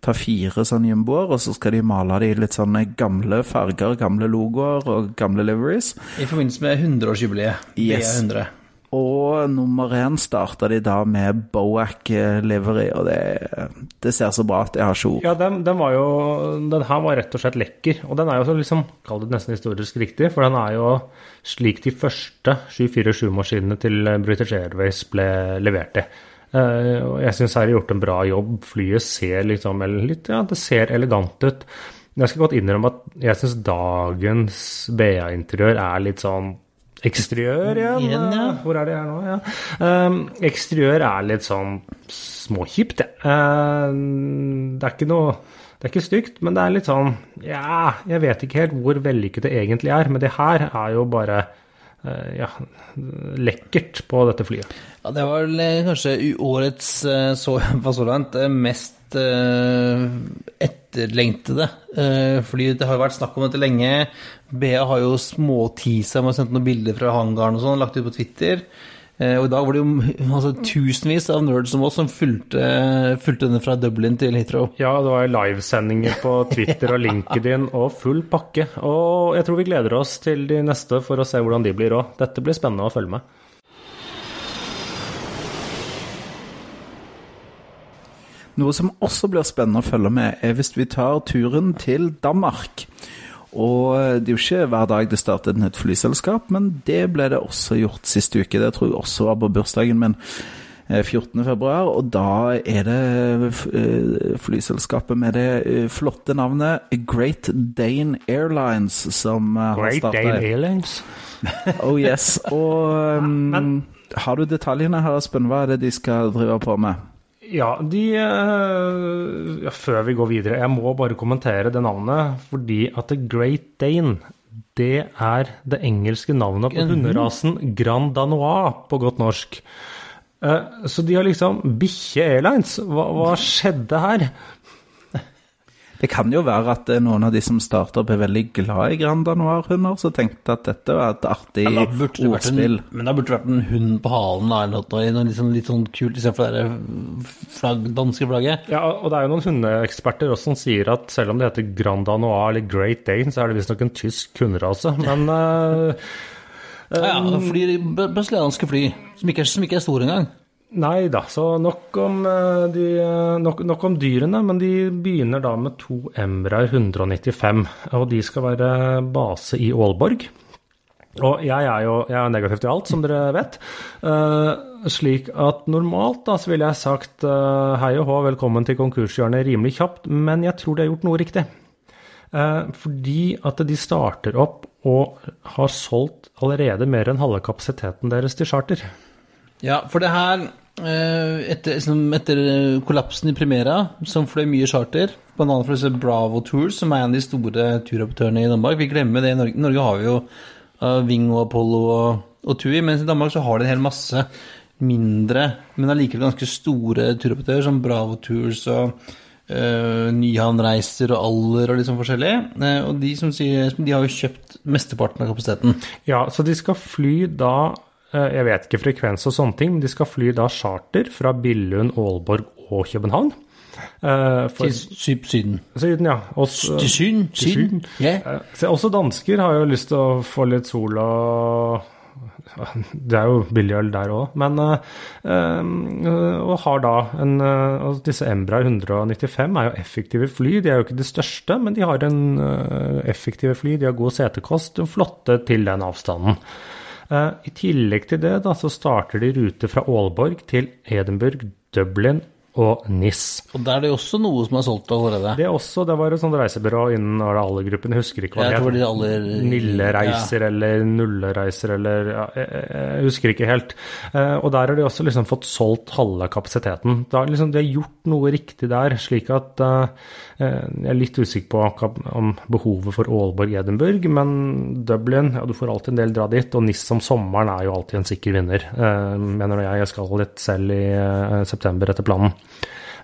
ta fire sånne jumboer, og så skal de male de litt sånne gamle farger, gamle logoer og gamle liveries. I forbindelse med 100-årsjubileet. Yes. BA100. Og nummer én starta de da med Boac eh, livery, og det, det ser så bra ut. Jeg har ikke ord. Ja, den, den var jo Den her var rett og slett lekker. Og den er jo så liksom Kall det nesten historisk riktig, for den er jo slik de første 747-maskinene til British Airways ble levert i. Eh, jeg syns her er gjort en bra jobb. Flyet ser liksom litt Ja, det ser elegant ut. Jeg skal godt innrømme at jeg syns dagens BA-interiør er litt sånn Eksteriør igjen. Igjen, ja. Hvor er det her nå? Ja. Um, eksteriør er litt sånn småkjipt, det. Um, det er ikke noe Det er ikke stygt, men det er litt sånn Ja, jeg vet ikke helt hvor vellykket det egentlig er, men det her er jo bare uh, ja, lekkert på dette flyet. Ja, det var vel eh, kanskje årets, eh, så, så langt, eh, mest eh, etterlengtede. Eh, fordi det har jo vært snakk om dette lenge. BA har jo småtisa med å sende noen bilder fra hangaren og sånn, lagt ut på Twitter. Eh, og i dag var det jo altså, tusenvis av nerds som oss som fulgte, fulgte denne fra Dublin til Heathrow. Ja, det var livesendinger på Twitter og LinkedIn og full pakke. Og jeg tror vi gleder oss til de neste for å se hvordan de blir òg. Dette blir spennende å følge med. Noe som også blir spennende å følge med, er hvis vi tar turen til Danmark. Og det er jo ikke hver dag det starter et nytt flyselskap, men det ble det også gjort sist uke. Det tror jeg også var på bursdagen min. eh, 14. februar, og da er det eh, flyselskapet med det eh, flotte navnet Great Dane Airlines som har har Great Dane Airlines. Oh yes. Og um, har du detaljene her, Espen? Hva er det de skal drive på med? Ja, de eh, ja, Før vi går videre, jeg må bare kommentere det navnet. Fordi at The Great Dane, det er det engelske navnet på hunderasen Grand Danois på godt norsk. Eh, så de har liksom Bikkje Airlines. Hva, hva skjedde her? Det kan jo være at det er noen av de som starter opp er veldig glad i Grand Danoir-hunder, så tenkte at dette var et artig da det en, men da burde det vært en hund på halen eller noe, noe litt, sånn, litt sånn kult istedenfor det flagg, danske flagget. Ja, og det er jo noen hundeeksperter også som sier at selv om det heter Grand Danois eller Great Dane, så er det visstnok en tysk hunderase. Men eh, Ja, ja, fly, brasilianske fly, som ikke, er, som ikke er store engang. Nei da, så nok om, eh, de, eh, nok, nok om dyrene, men de begynner da med to Embraer 195, og de skal være base i Aalborg. Og jeg er jo jeg er negativ til alt, som dere vet. Uh, slik at normalt da, så ville jeg sagt uh, hei og hå, velkommen til konkurshjørnet rimelig kjapt, men jeg tror de har gjort noe riktig. Uh, fordi at de starter opp og har solgt allerede mer enn halve kapasiteten deres til charter. Ja, for det her, eh, etter, etter kollapsen i Primera, som fløy mye charter, bl.a. for disse Bravo Tours, som er en av de store turoperatørene i Danmark, vi glemmer det i Norge. Norge har vi jo Ving og Apollo og, og TUI, mens i Danmark så har de en hel masse mindre, men allikevel ganske store turoperatører, som Bravo Tours og uh, Nyhavn Reiser og Aller og litt sånn forskjellig. Uh, og de som sier, de har jo kjøpt mesteparten av kapasiteten. Ja, så de skal fly da eh, Jeg vet ikke frekvens og sånne ting, men de skal fly da charter fra Billund, Aalborg og København. Eh, for, Til sy- Syden. Syden, ja. Også, Til Syden? til Syden? Yeah. Eh, også dansker har jo lyst til å få litt sol og Det er jo billig øl der òg, men eh, eh, Og har da en eh, og Disse Embra 195 er jo effektive fly. De er jo ikke de største, men de har en eh, effektive fly. De har god setekost, flotte til den avstanden. Eh, I tillegg til det da, så starter de rute fra Aalborg til Edinburgh, Dublin og NIS. Og der er det jo også noe som er solgt allerede. Det er også, det var et sånt reisebyrå innen alle-gruppen, jeg husker ikke hva Jeg det het. aller Nille-reiser eller Nulle-reiser eller ja, jeg, jeg husker ikke helt. Eh, og der har de også liksom fått solgt halve kapasiteten. Da, liksom, de har gjort noe riktig der, slik at eh, jeg er litt usikker på om behovet for Aalborg-Edinburgh, men Dublin, ja du får alltid en del dra dit, og NIS om sommeren er jo alltid en sikker vinner, eh, mener jeg. Jeg skal litt selv i eh, september etter planen.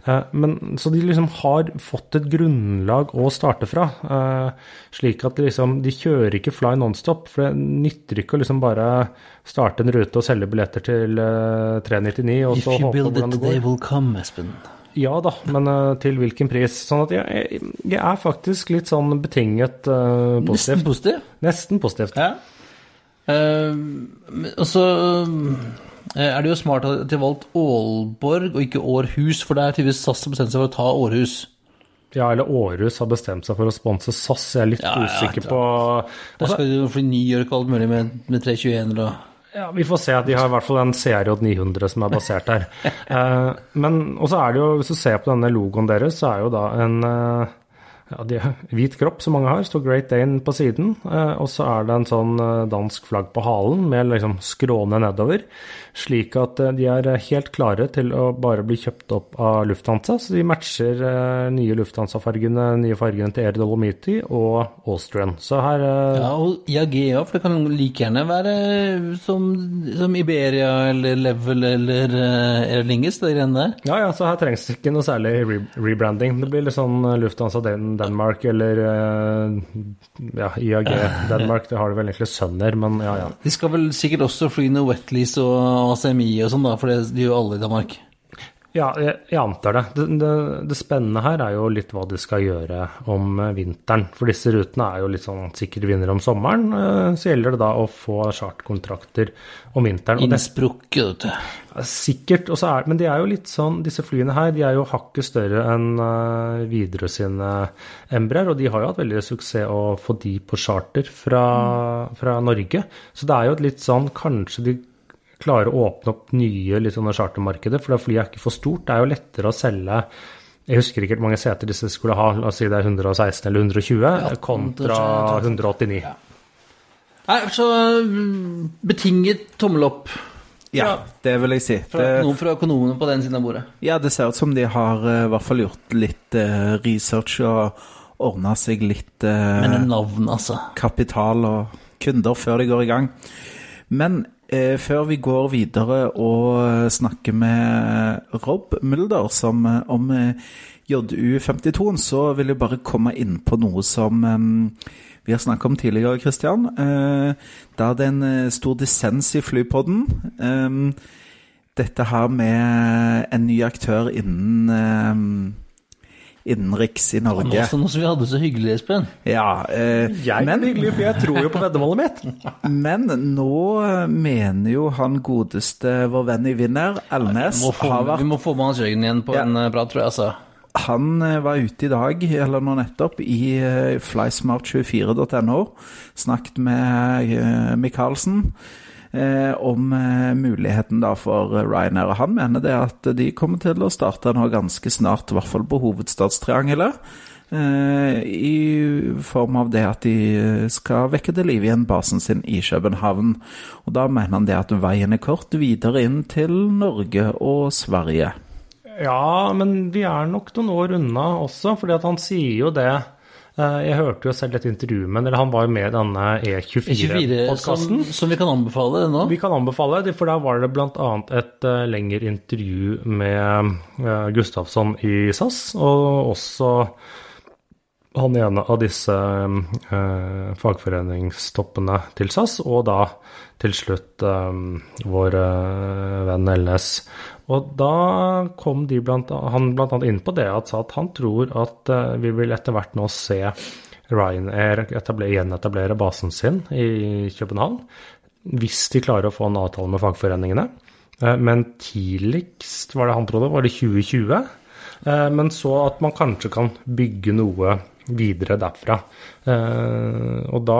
Eh, Men, så de liksom har fått et grunnlag å starte fra, eh, slik at de liksom, de kjører ikke fly nonstop. For det nytter ikke å liksom bare starte en rute og selge billetter til eh, 399 og If så you håpe på build it, they will come, Espen. Ja da, men eh, til hvilken pris? Sånn at jeg, jeg, jeg er faktisk litt sånn betinget positivt. Nesten positiv. Nesten positivt. Ja. Uh, og så eh, er det jo smart at de har valgt Aalborg og ikke Århus, for det er tydeligvis SAS som bestemte seg for å ta Århus. Ja, eller Århus har bestemt seg for å sponse SAS. Jeg er litt Ja, usikker ja, på Da skal de fly New York og alt mulig med, med 321 eller Ja, Vi får se. at De har i hvert fall en CRJ 900 som er basert her. Eh, men og så er det jo, Hvis du ser på denne logoen deres, så er jo da en eh, ja, de, hvit kropp, som mange har, står Great Dane på siden. Eh, og så er det en sånn eh, dansk flagg på halen med liksom skråne nedover. Slik at eh, de er helt klare til å bare bli kjøpt opp av Lufthansa. Så de matcher eh, nye Lufthansa-fargene, nye fargene til Air Dolomiti og Austrian. Så her eh, Ja, og òg, for det kan like gjerne være som, som Iberia eller Level eller Air Lingus, det greiene der. Ja, ja, så her trengs det ikke noe særlig re rebranding. Det blir litt sånn eh, Lufthansa Danmark eller eh, ja, IAG Danmark. Det har de vel egentlig sønner, men ja, ja. De skal vel sikkert også fly noe Wetleys og ACMI og sånn, da, for det de gjør jo alle i Danmark. Ja, jeg, jeg antar det. Det, det. det spennende her er jo litt hva de skal gjøre om eh, vinteren. For disse rutene er jo litt sånn sikre vinnere om sommeren. eh, Så gjelder det da å få chartkontrakter om vinteren. Og vet du. Sikkert. Og så er, men de er jo litt sånn, disse flyene her de er jo hakket større enn uh, Widerøe sine Embraer. Og de har jo hatt veldig suksess å få de på charter fra, fra Norge. Så det er jo et litt sånn Kanskje de klarer å åpne opp nye litt sånne chartermarkeder, for da flyet er ikke for stort. Det er jo lettere å selge jeg husker ikke hvor mange seter disse skulle ha, la oss si det er 116 eller 120, kontra 189. Nei, så mm, betinget tommel opp Ja, det vil jeg si. fra noen fra økonomene på den siden av bordet. ja, det ser ut som de har eh, i hvert fall gjort litt eh, research og ordna seg litt eh, Men navn, altså. kapital og kunder før de går i gang. Men før vi går videre og eh, snakker med Rob Mulder som, eh, om eh, JU52, så vil jeg bare komme inn på noe som eh, vi har snakket om tidligere, Christian. Eh, da det er en eh, stor dissens i flypodden. Eh, dette her med en ny aktør innen eh, innenriks i Norge. Nå som nå som vi hadde så hyggelig, Espen. Ja, eh, Jeg er hyggelig, for jeg tror jo på veddemålet mitt. Men nå mener jo han godeste vår venn i vinner, Elnes, vi få, har vært vi må få med Hans Jørgen igjen på Ja. en eh, prat, tror jeg, altså. Han eh, var ute i dag, eller nå nettopp, i eh, flysmart24.no. Snakket med Michaelsen om eh, muligheten da for Ryanair. Han mener det at de kommer til å starte nå ganske snart, i hvert fall på hovedstadstriangelet. eh, I form av det at de eh, skal vekke til live igjen basen sin i København. Og da mener han det at veien er kort videre inn til Norge og Sverige. Ja, men vi er nok noen år unna også, fordi han sier jo det. Eh, Jeg hørte jo selv et intervju med eller han var jo med i denne E24-podkasten. som vi kan anbefale nå. Vi kan anbefale for da var det bl.a. et uh, lengre intervju med uh, Gustafsson i SAS, og også han ene av disse uh, fagforeningstoppene til SAS, og da til slutt um, vår venn LS. Og da kom blant, han bl.a. inn på det at, sa at han tror at uh, vi vil etter hvert nå se Ryanair etablere, gjenetablere basen sin i København. Hvis de klarer å få en avtale med fagforeningene. Uh, men tidligst, var det han trodde, var det 2020. Uh, men så at man kanskje kan bygge noe videre derfra. og da,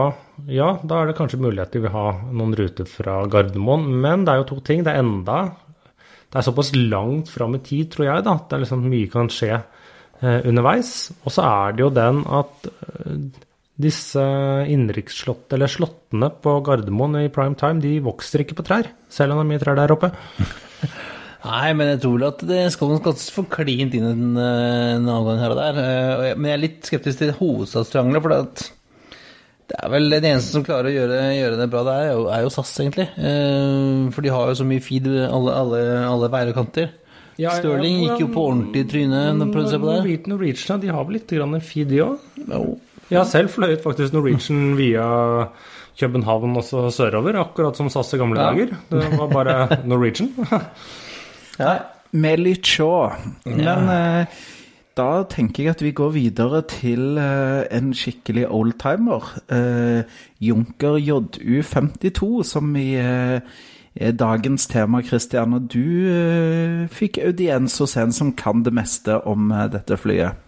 ja, da er det kanskje mulighet til å ha noen ruter fra Gardermoen. Men det er jo to ting. Det er enda det er såpass langt fram i tid, tror jeg, da, at det er liksom mye kan skje eh, underveis. Og så er det jo den at eh, disse innenriksslott, eller slottene på Gardermoen i prime time, de vokser ikke på trær, selv om det er mye trær der oppe. Nei, men jeg tror at det skal ganske for klint inn en, eh, en avgang her og der. Men jeg er litt skeptisk til hovedstadstriangelet, for det at det er vel det eneste som klarer å gjøre, gjøre det bra, det er jo, er jo SAS, egentlig. Eh, for de har jo så mye feed alle, alle, alle veier og kanter. Ja, Stirling gikk jo på ordentlig på det. Norwegian de har vel litt grann en feed, de òg? Jeg har selv fløyet faktisk Norwegian via København også sørover, akkurat som SAS i gamle ja. dager. Det var bare Norwegian. ja. Med litt sjå. Men ja. eh, da tenker jeg at vi går videre til uh, en skikkelig oldtimer. Uh, Junker JU52, som i, er dagens tema, Christian. Og du fikk audiens hos en som kan det meste om dette flyet.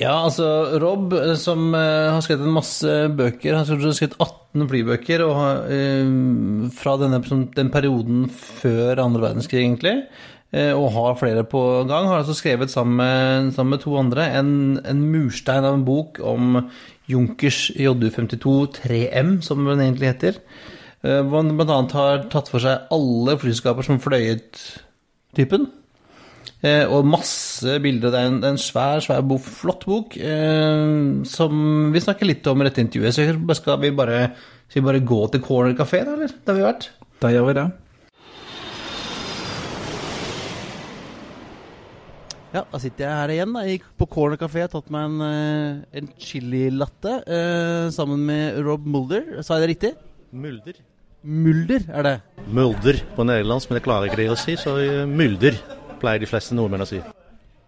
Ja, altså Rob, som har skrevet en masse bøker, har skrevet 18 flybøker og, fra denne, den perioden før andre verdenskrig, egentlig. Eh, og har flere på gang, har altså skrevet sammen med, sammen med to andre en, en, murstein av en bok om Junkers JU52 3M, som den egentlig heter. Eh, hvor han bl.a. har tatt for seg alle flyskaper som fløyet typen. Eh, og masse bilder. Det er en, en svær, svær flott bok, som vi snakker litt om i dette intervjuet. Så skal vi bare, skal vi bare gå til Corner Café, da, eller? Der vi har vært? Da gjør vi det. Ja, da sitter jeg her igjen. Da. Jeg gikk på Corner Café og tatt meg en, uh, en chililatte uh, sammen med Rob Mulder. Sa jeg det riktig? Mulder. Mulder er det? Mulder på nederlandsk, men det klarer ikke det å si, så uh, mulder pleier de fleste nordmenn å si.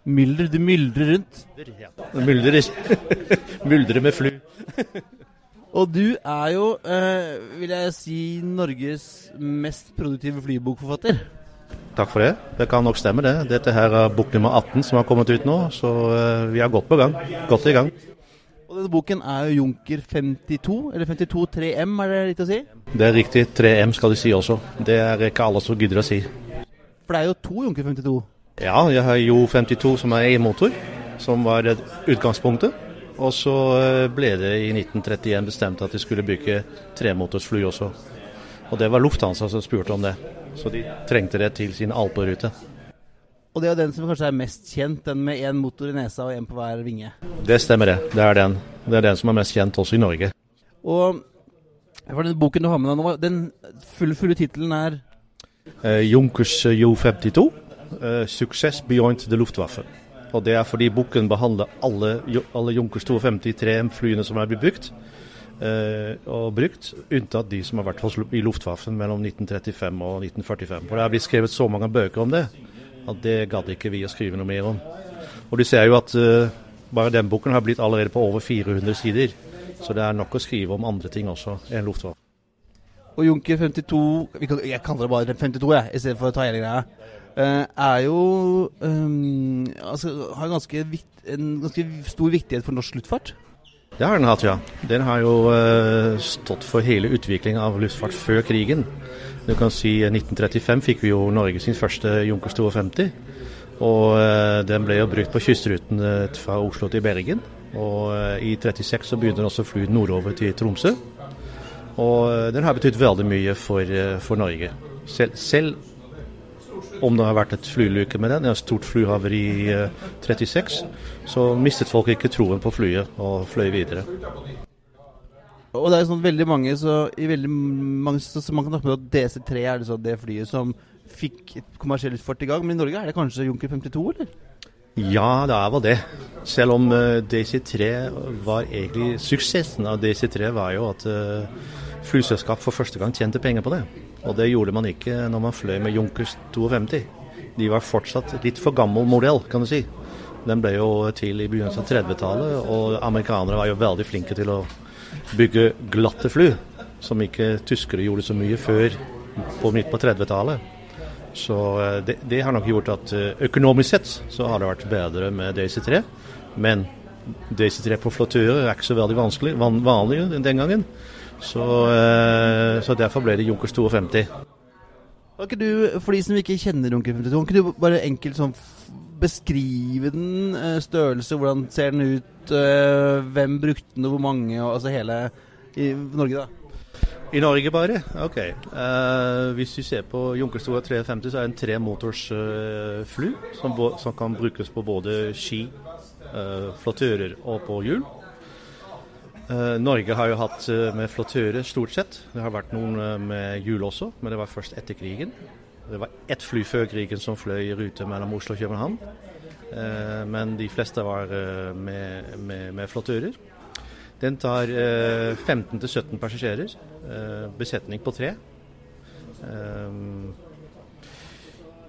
Mylder? Du myldrer rundt? Ja. Muldre med flu. og du er jo, vil jeg si, Norges mest produktive flybokforfatter. Takk for det. Det kan nok stemme, det. Dette her er bok nummer 18 som har kommet ut nå, så uh, vi er godt på gang. Godt i gang. Og denne boken er jo Junker 52, eller 52 3M, er det riktig å si? Det er riktig. 3M skal de si også. Det er ikke alle som gidder å si. For det er jo to Junker 52? Ja, jeg har jo 52 som er e-motor, som var utgangspunktet. Og så eh, ble det i 1931 bestemt at de skulle bygge tremotorsfly også. Og det var Lufthansa som spurte om det. Så de trengte det til sin alperute. Og det er den som kanskje er mest kjent, den med én motor i nesa og én på hver vinge? Det stemmer det. Det er den. Det er den som er mest kjent også i Norge. Og for den boken du har med deg nå, den fulle, fulle tittelen er eh, Junkers Jo-52. Eh, 'Success beyond the Luftwaffe'. Og Det er fordi boken behandler alle, alle Junkers 52 3M-flyene som er blitt bygd eh, og brukt, unntatt de som har vært i Luftwaffen mellom 1935 og 1945. For Det er blitt skrevet så mange bøker om det at det gadd ikke vi å skrive noe mer om. Og du ser jo at uh, bare den boken har blitt allerede på over 400 sider. Så det er nok å skrive om andre ting også enn Luftwaffen. Og Junker 52 kan, Jeg kaller det bare 52, jeg, i stedet for å ta hele greia. Uh, er jo um, altså, Har ganske, en ganske stor viktighet for norsk luftfart. Det har den hatt, ja. Den har jo uh, stått for hele utviklingen av luftfart før krigen. Du kan si 1935 eh, fikk vi jo Norge sin første Junkers 52. Og uh, den ble jo brukt på kystruten fra Oslo til Bergen. Og i 36 så begynte den også å fly nordover til Tromsø. Og den har betydd veldig mye for, for Norge. Selv, selv om det har vært et flyulykke med den, et stort flyhavari i 36, så mistet folk ikke troen på flyet og fløy videre. Og det er sånn veldig mange så, i veldig mange, så, så man kan snakke med at DC3 er det, så, det flyet som fikk et kommersiell utfart i gang. Men i Norge er det kanskje Junker 52, eller? Ja, det er vel det. Selv om uh, DC3 var egentlig Suksessen av DC3 var jo at uh, flyselskap for første gang tjente penger på det. Og det gjorde man ikke når man fløy med Junkers 52. de var fortsatt litt for gammel modell, kan du si. Den ble jo til i begynnelsen av 30-tallet, og amerikanere var jo veldig flinke til å bygge glatte fly, som ikke tyskere gjorde så mye før på midt på 30-tallet. Så eh, det, det, har nok gjort at eh, økonomisk sett så har det vært bedre med DC3. Men DC3 på flåtører er ikke så veldig vanskelig, van, vanlig den gangen. Så, eh, så, derfor ble det Junkers 52. Kan ikke du, for de som ikke kjenner Junker 52, kan ikke du bare enkelt sånn beskrive den? Størrelse, hvordan ser den ut? Hvem brukte den, og hvor mange? Og, altså hele i Norge, da? I Norge bare? Ok. Uh, hvis vi ser på Junkerstua 350, så er det en tremotors uh, som, som, kan brukes på både ski, uh, flottører og på hjul. Uh, Norge har jo hatt med flottører stort sett. Det har vært noen med hjul også, men det var først etter krigen. Det var ett fly før krigen som fløy i rute mellom Oslo og København. men de fleste var med, med, med flottører. Den tar 15-17 passasjerer. Eh, besetning på tre. Eh,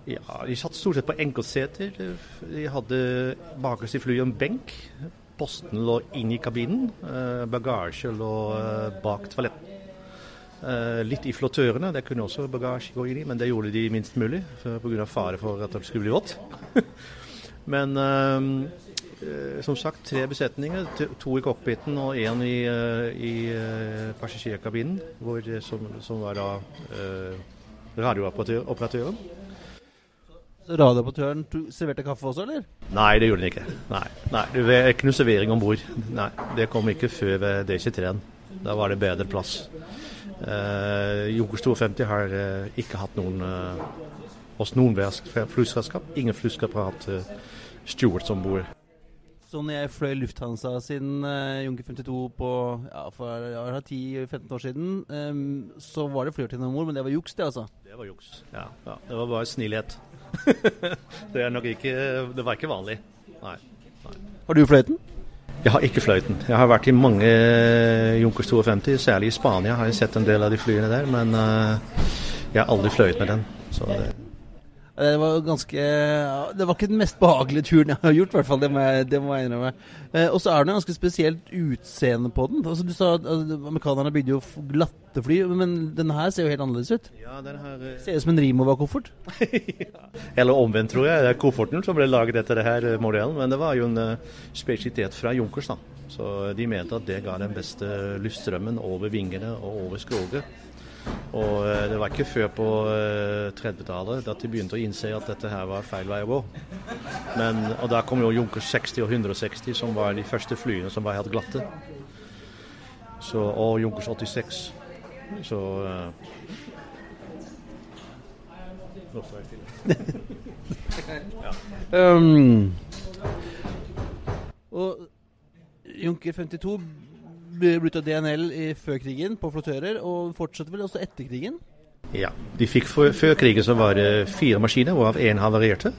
ja, de satt stort sett på enkeltseter. De hadde bakerst i flyet en benk. Posten lå inn i kabinen. Eh, bagasje lå bak toaletten. litt i flottørene, det kunne også bagasje gå inn i, men det gjorde de minst mulig pga. fare for at det skulle bli vått. men Eh, som sagt tre besetninger. To i cockpiten og én i, eh, i passasjerkabinen, som, som, var da radiooperatøren. Så radiooperatøren serverte kaffe også, eller? Nei, det gjorde den ikke. Nei, Nei Det var ikke noe servering om bord. Det kom ikke før ved DC3-en. Da var det bedre plass. Eh, Joker 52 har eh, ikke hatt noen eh, oss noen flyselskap. Ingen flyselskap har hatt eh, stewards om bord. Så når jeg fløy Lufthansa sin eh, Junker 52 på ja, for ja, 10-15 år siden, eh, så var det flyvertinne om bord, men det var juks, det, altså? Det var juks, ja. ja. Det var bare snillhet. Det er nok ikke Det var ikke vanlig. Nei. Nei. Har du fløyten? Jeg har ikke fløyten. Jeg har vært i mange Junkers 52, særlig i Spania har jeg sett en del av de flyene der, men uh, jeg har aldri fløyet med den. Så det det var ganske Det var ikke den mest behagelige turen jeg har gjort, i hvert fall. Det må jeg, det må jeg innrømme. Eh, og så er det noe ganske spesielt utseende på den. Altså, du sa at altså, Amerikanerne bygde jo glatte fly, men denne her ser jo helt annerledes ut. Ja, den her... Uh... Ser ut som en Rimowa-koffert. Eller omvendt, tror jeg. Det er kofferten som ble laget etter det her modellen. Men det var jo en uh, spesialitet fra Junkers, da. Så de mente at det ga den beste luftstrømmen over vingene og over skroget. Og eh, det var ikke før på 30-tallet eh, at de begynte å innse at dette her var feil vei å gå. Men, og da kom jo Junkers 60 og 160, som var de første flyene som var helt glatte. Så, og Junkers 86. Så uh, ja. um, og Junker 52 brukt av DNL før krigen på flottører, og fortsetter vel også etter krigen? Ja, de fikk Før krigen så var det fire maskiner, hvorav én havarerte.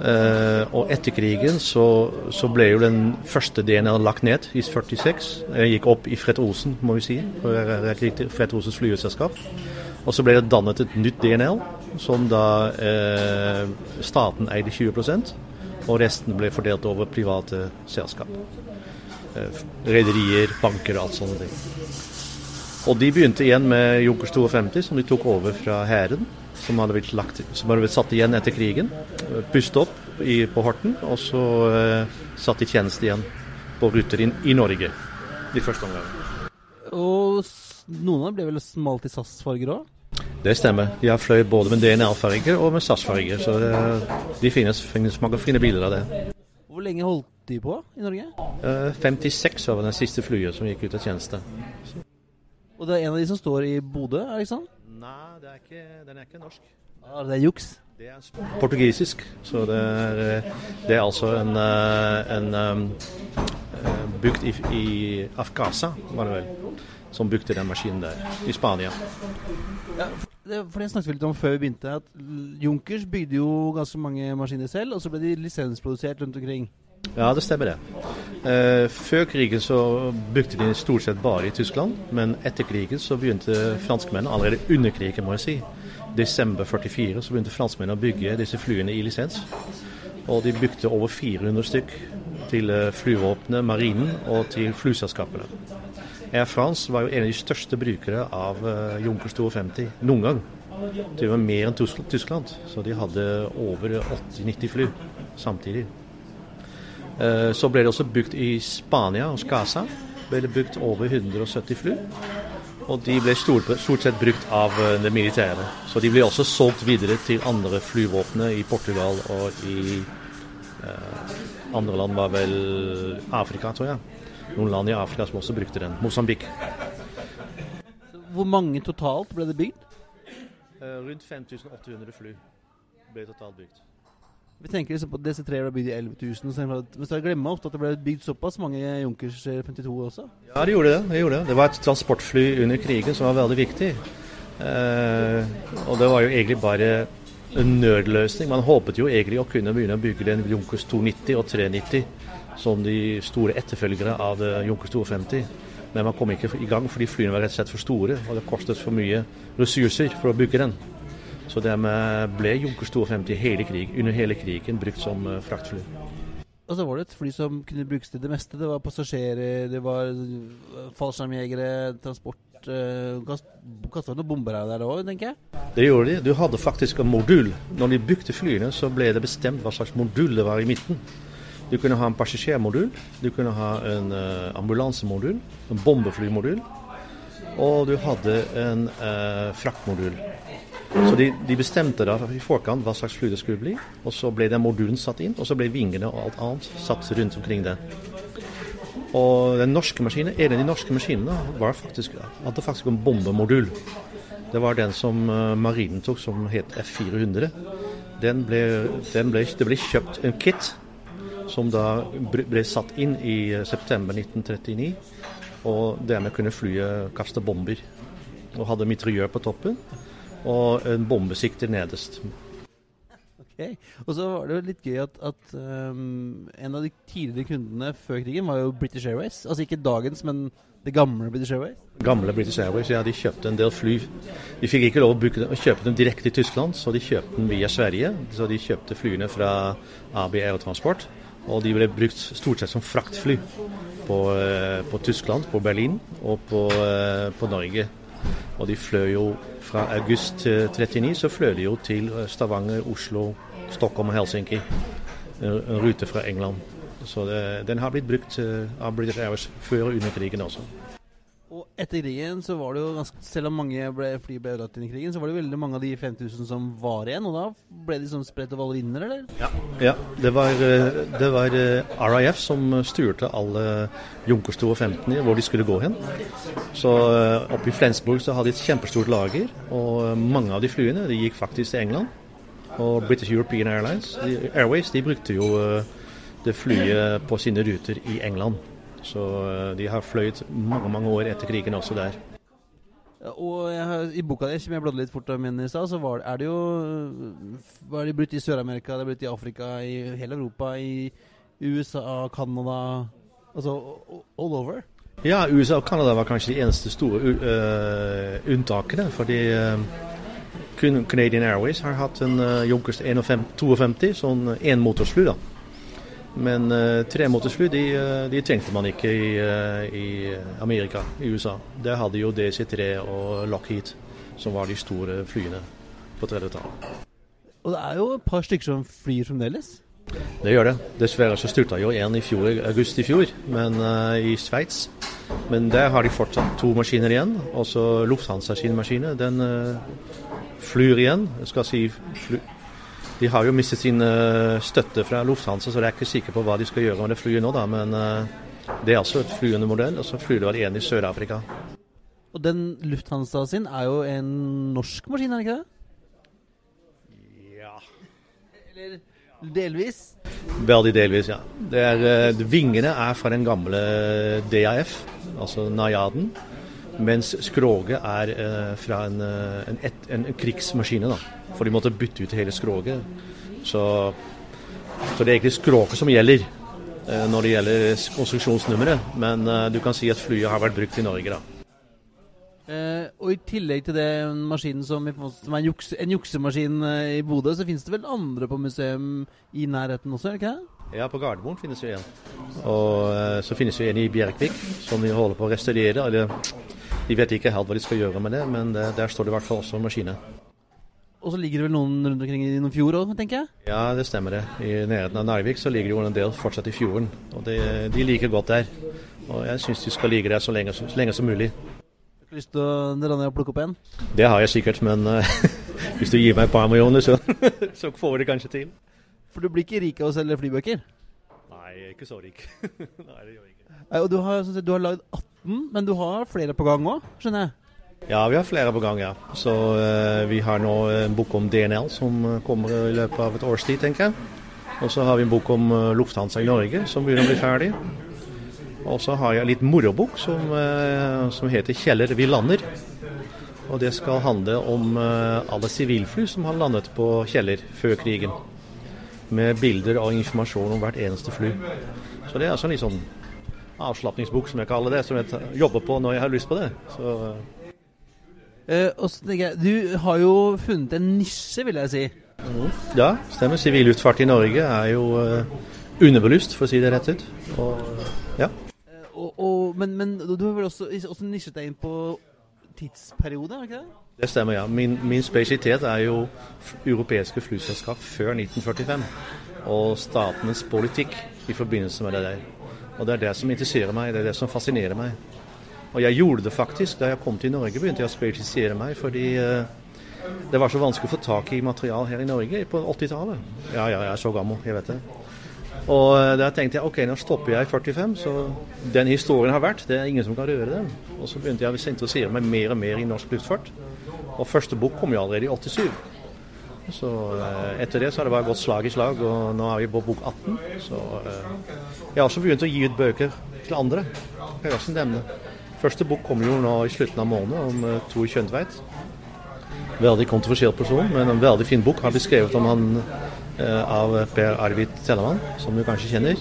Uh, og etter krigen så, så, ble jo den første DNL lagt ned i 46. Jeg gikk opp i Fred Olsen, må vi si. Fred Olsens flyselskap. Og så ble det dannet et nytt DNL, som da uh, staten eide 20% og resten ble fordelt over private selskap. Eh, rederier, banker og alt sånne ting. Og de begynte igjen med Junkers 52, som de tok over fra hæren. Som hadde blitt, lagt, som hadde blitt satt igjen etter krigen. Pustet opp i, på Horten, og så eh, satt i tjeneste igjen på ruter inn, i Norge de første omgangene. Og noen av dem ble vel smalt i SAS-farger òg? Det stemmer. De har fløyet både med DNL-farger og med SAS-farger. Så det, de finnes, finnes mange fine bilder av det. Hvor lenge holdt de på i Norge? Uh, eh, 56 var den siste flyet som gikk ut av tjeneste. Og det er en av de som står i Bodø, er det ikke sant? Nei, er ikke, den er ikke norsk. Ah, det er juks? Det er portugisisk. Så det er, eh, det er altså en, eh, en um, bygd i, i Afgasa, var det vel, som bygde den maskinen der, i Spania. Ja, for det snakket vi litt om før vi begynte, at Junkers bygde jo ganske mange maskiner selv, og så ble de lisensprodusert rundt omkring. Ja, det stemmer det. Uh, før krigen så brukte de stort sett bare i Tyskland, men etter krigen så begynte franskmennene, allerede under krigen må jeg si, desember 44 så begynte franskmennene å bygge disse flyene i lisens. Og de bygde over 400 stykk til eh, flyvåpenet, marinen og til flyselskapene. Air France var jo en av de største brukere av uh, Junkers 52 noen gang. Det var mer enn Tyskland, så de hadde over 80-90 fly samtidig. Uh, så ble det også bygd i Spania hos Gaza. ble det bygd over 170 fly. Og de ble stort, stort sett brukt av det militære. Så de ble også solgt videre til andre flyvåpne i Portugal og i eh, andre land var vel Afrika, tror jeg noen land i Afrika som også brukte den. Mosambik. Hvor mange totalt ble det bygd? Uh, rundt 5800 fly ble totalt bygd. Vi tenker liksom på at DC3 ble bygd i 11 000. Men så glemmer ofte at det ble bygd såpass mange Junkers 52 også? Ja, det gjorde det. Det, gjorde det. det var et transportfly under krigen som var veldig viktig. Eh, og det var jo egentlig bare en nødløsning. Man håpet jo egentlig å kunne begynne å bygge den Junkers 290 og 390 som de store etterfølgere av Junkers Junker 52. Men man kom ikke i gang fordi flyene var rett og slett for store, og det kostet for mye ressurser for å bygge den. Så dermed ble Junker 52 hele krig, under hele krigen brukt som eh, fraktfly. Og så var det et fly som kunne brukes til det meste. Det var passasjerer, det var eh, fallskjermjegere, transport Kasta noen bomber her der òg, tenker jeg? Det gjorde de. Du hadde faktisk en modul. Når de bygde flyene, så ble det bestemt hva slags modul det var i midten. Du kunne ha en passasjermodul, du kunne ha en ambulansemodul, en bombeflymodul, og du hadde en uh, fraktmodul. Så de, de, bestemte da i forkant hva slags fly det skulle bli, og så ble den modulen satt inn, og så ble vingene og alt annet satt rundt omkring det. Og den norske maskinen, En av de norske maskinene faktisk, hadde faktisk en bombemodul. Det var den som uh, marinen tok, som het F400. Den ble, den ble, det ble kjøpt en kit som da ble satt inn i eh, september 1939. Og dermed kunne flyet kaste bomber. Og hadde mitraljør på toppen og en bombesikter nederst. Okay. Og så var det jo litt gøy at, at um, en av de tidligere kundene før krigen var jo British Airways. Altså ikke dagens, men det gamle British Airways? Gamle British Airways, ja. De kjøpte en del fly. De fikk ikke lov å, kjøpe dem direkte i Tyskland, så de kjøpte dem via Sverige. Så de kjøpte flyene fra AB Aerotransport. Og de ble brukt stort sett som fraktfly på, eh, på Tyskland, på Berlin og på, eh, på, Norge. Og de fløy jo fra august 39 så fløy de jo til eh, Stavanger, Oslo, Stockholm og Helsinki. En rute fra England. Så det, den har blitt brukt av British Airways før og under krigen også. Og etter krigen så var det jo ganske Selv om mange ble, fly ble ødelagt i krigen, så var det veldig mange av de 5000 som var igjen. Og da ble de sånn spredt over alle vinder, eller? Ja, ja det, var, eh, det var eh, RIF som styrte alle Junkers 15 hvor de skulle gå hen. Så eh, oppe i Flensburg så hadde de et kjempestort lager, og mange av de flyene de gikk faktisk til England. Og British European Airlines, de, Airways de brukte jo det flyet på sine ruter i England. Så eh, de har fløyet mange mange år etter krigen også der. Og har, I boka di, som jeg bladde litt fort om i stad, så var, er det jo var det brutt i Sør-Amerika, det er brutt i Afrika, i hele Europa, i USA, Canada Altså all over? Ja, USA og Canada var kanskje de eneste store uh, unntakene. Fordi uh, Canadian Airways har hatt en uh, Junkers 52, sånn enmotorsfly. da. Men uh, tremotorsfly de, uh, de, trengte man ikke i, uh, i, Amerika, i USA. Der hadde jo DC-3 og Lockheed, som var de store flyene på 30-tallet. Og det er jo et par stykker som flyr fremdeles? Det gjør det. Dessverre så styrta jo en i fjor, august i fjor, men i Sveits. Men der har de fortsatt to maskiner igjen. Også Lufthansa sin maskine. Den flyr igjen. Jeg skal si fly de har jo mistet sin uh, støtte fra Lufthansa, så jeg er ikke sikker på hva de skal gjøre med det flyet nå. da, Men uh, det er altså et flyende modell, og så flyr det vel en i Sør-Afrika. Og den Lufthansa sin er jo en norsk maskin, er det ikke det? Ja Eller delvis? Veldig delvis, ja. Det er, uh, vingene er fra den gamle DAF, altså Najaden. Mens skroget er eh, fra en, en, et, en, krigsmaskine. da. For de måtte bytte ut hele skroget. Så, så det er egentlig skroget som gjelder eh, når det gjelder konstruksjonsnummeret. Men eh, du kan si at flyet har vært brukt i Norge, da. Eh, og i tillegg til den maskinen som, som er en, jukse, en juksemaskin eh, i Bodø, så finnes det vel andre på museum i nærheten også, er det ikke det? Ja, på Gardermoen finnes det en. Og eh, så finnes det en i Bjerkvik som vi holder på å restaurere. Eller de vet ikke helt hva de skal gjøre med det, men det, der står det i hvert fall også maskiner. Og så ligger det vel noen rundt omkring i noen fjord òg, tenker jeg? Ja, det stemmer det. I nærheten av Narvik så ligger det jo en del fortsatt i fjorden. Og det, de liker godt der. Og jeg syns de skal ligge der så lenge, så lenge som mulig. Har du lyst til å dra ned og plukke opp en? Det har jeg sikkert, men eh, hvis du gir meg et par millioner, så, så får vi det kanskje til. For du blir ikke rik av å selge flybøker? Nei, ikke så rik. Nei, det gjør jeg ikke. Nei, og du har, du har lagd 18, men du har flere på gang òg, skjønner jeg? Ja, vi har flere på gang, ja. Så uh, vi har nå en bok om DNL som eh, kommer i løpet av et års tid, tenker jeg. Og så har vi en bok om uh, Lufthansa i Norge som begynner å bli ferdig. Og så har jeg en litt morobok som, uh, som heter 'Kjeller vi lander'. Og det skal handle om alle sivilfly som har landet på Kjeller før krigen. Med bilder og informasjon om hvert eneste fly. Så det er altså litt sånn avslapningsbok, som jeg kaller det, som jeg jobber på når jeg har lyst på det. Så eh, Eh, og så tenker jeg, Du har jo funnet en nisje, vil jeg si. Ja, stemmer. Sivil luftfart i Norge er jo uh, underbelyst, for å si det rett ut. Og, ja. Eh, og, og, men, men du har vel også, også nisjet deg inn på tidsperiode, er det ikke det? Det stemmer, ja. Min, min spesialitet er jo europeiske flyselskap før 1945. Og statenes politikk i forbindelse med det der. Og det er det som interesserer meg, det er det som fascinerer meg. Og jeg gjorde det faktisk da jeg kom til Norge, begynte jeg å spesialisere meg fordi eh, det var så vanskelig å få tak i material her i Norge på 80-tallet. Ja, ja, jeg er så gammel, jeg vet det. Og eh, da tenkte jeg ok, nå stopper jeg i 45, så den historien har vært, det er ingen som kan røre den. Og så begynte jeg å interessere meg mer og mer i norsk luftfart. Og første bok kom jo allerede i 87. Så eh, etter det så har det bare gått slag i slag, og nå er vi på bok 18. Så eh, jeg har også begynt å gi ut bøker til andre. Jeg også nevne. Første bok kommer jo nå i slutten av måneden om uh, Tor Kjøntveit. Veldig kontroversiell person, men en veldig fin bok. Har blitt skrevet om han eh, av Per Arvid Tellemann, som du kanskje kjenner.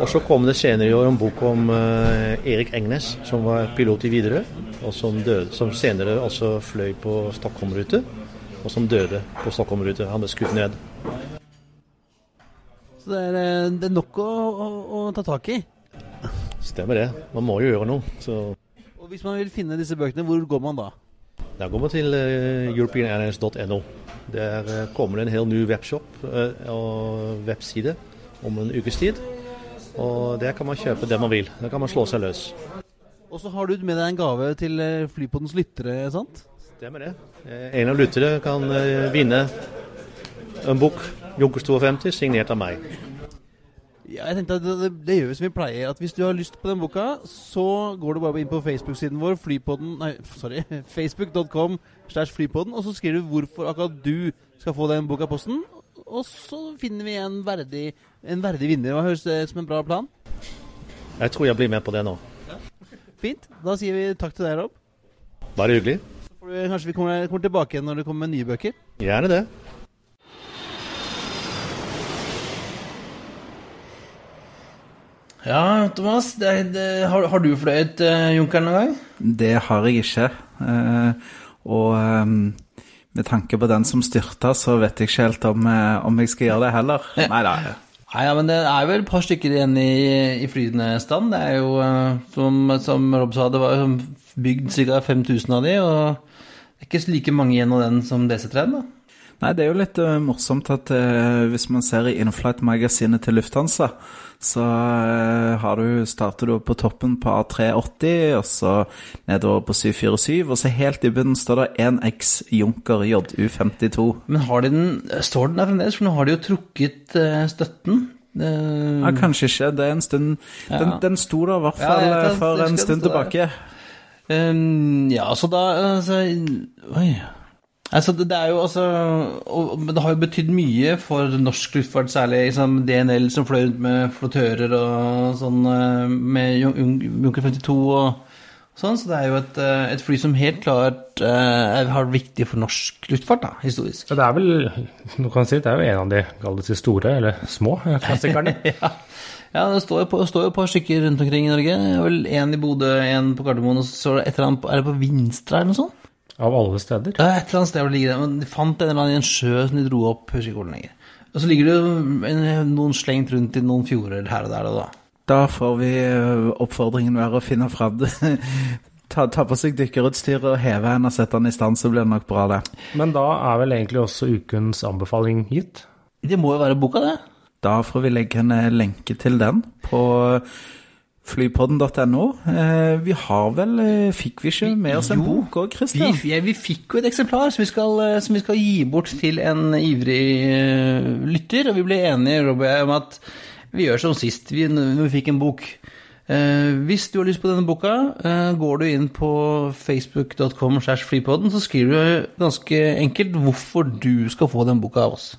Og så kom det senere i år en bok om eh, Erik Engnes, som var pilot i Widerøe, og som, døde, som senere også fløy på Stockholm-rute, og som døde på Stockholm-ruta. Han ble skutt ned. Så det er, eh, det er nok å, å, å ta tak i. Stemmer det. Man må jo gjøre noe. Så Og hvis man vil finne disse bøkene, hvor går man da? da går man til uh, europeanairlines.no. Der uh, kommer det en hel ny webshop uh, og webside om en ukes tid. Og der kan man kjøpe det man vil. Der kan man slå seg løs. Og så har du med deg en gave til Flypodens lyttere, sant? Stemmer det. Eh, En av lyttere kan eh, vinne en bok, Junkers 52, signert av meg. Ja, jeg tenkte at det, det, det gjør vi som vi pleier. At Hvis du har lyst på den boka, så går du bare inn på Facebook-siden vår, flypodden Nei, sorry. Facebook.com slash flypodden, og så skriver du hvorfor akkurat du skal få den boka i posten. Og så finner vi en verdig, en verdig vinner. Hva høres det som en bra plan? Jeg tror jeg blir med på det nå. Fint. Da sier vi takk til deg, Rob. Bare hyggelig. Kanskje vi kommer, kommer tilbake igjen når det kommer med nye bøker. Gjerne det. Ja, Thomas, det, det, har, har du fløyet uh, Junkeren noen gang? Det har jeg ikke. Eh, og eh, med tanke på den som styrta, så vet jeg ikke helt om, eh, om jeg skal gjøre det heller. Nei da. Nei, ja, men det er vel et par stykker igjen i, i flytende stand. Det er jo, eh, som, som Rob sa, det var bygd ca. 5000 av de, og det er ikke like mange igjen av den som DC3-en, da. Nei, det er jo litt uh, morsomt at uh, hvis man ser i Inflight-magasinet til Lufthansa, så uh, har du, starter du på toppen på A380, og så nedover på 747, og så helt i bunnen står det 1X Junker JU52. Men har de den, står den der fremdeles? For nå har de jo trukket støtten. Ja, kanskje ikke. Det er en stund Den, Ja. den sto der i hvert fall eh, for en stund tilbake. der. Um, ja, så da altså, Oi. Altså, det, det er jo altså og, Men det har jo betydd mye for norsk luftfart, særlig liksom, DNL som fløy rundt med flottører og sånn, eh, med Jun- Jun- Junker 52 og sånn, så det er jo et, eh, et fly som helt klart eh, har vært viktig for norsk luftfart, da, historisk. Ja, det er vel du kan si, det er jo en av de kall det si, store, eller små, klassikerne. ja. Ja, det står jo på, står jo et par stykker rundt omkring i Norge. Vel én i Bodø, én på Gardermoen, og så er det et eller annet Er det på Vinstra eller noe sånt? Av alle steder. Er et eller annet sted hvor det ligger det. Men de fant en eller annen i en sjø som de dro opp, husker ikke hvor lenger. Og så ligger det jo noen slengt rundt i noen fjorder her og der og da. Da får vi oppfordringen være å finne fram det. Ta, ta på seg dykkerutstyret og heve henne og sette den i stand, så blir det nok bra, det. Men da er vel egentlig også ukens anbefaling gitt. Det må jo være boka, det. Da får vi legge en eh, lenke til den på flypodden.no. Eh, vi har vel eh, Fikk vi ikke med oss en Jo, bok òg, Christian? Vi, vi fikk jo et eksemplar som vi, skal, eh, som vi skal gi bort til en ivrig eh, lytter, og vi ble enige Rob om at vi gjør som sist, vi, vi fikk en bok. Eh, hvis du har lyst på denne boka, eh, går du inn på facebook.com så skriver du ganske enkelt hvorfor du skal få den boka av oss.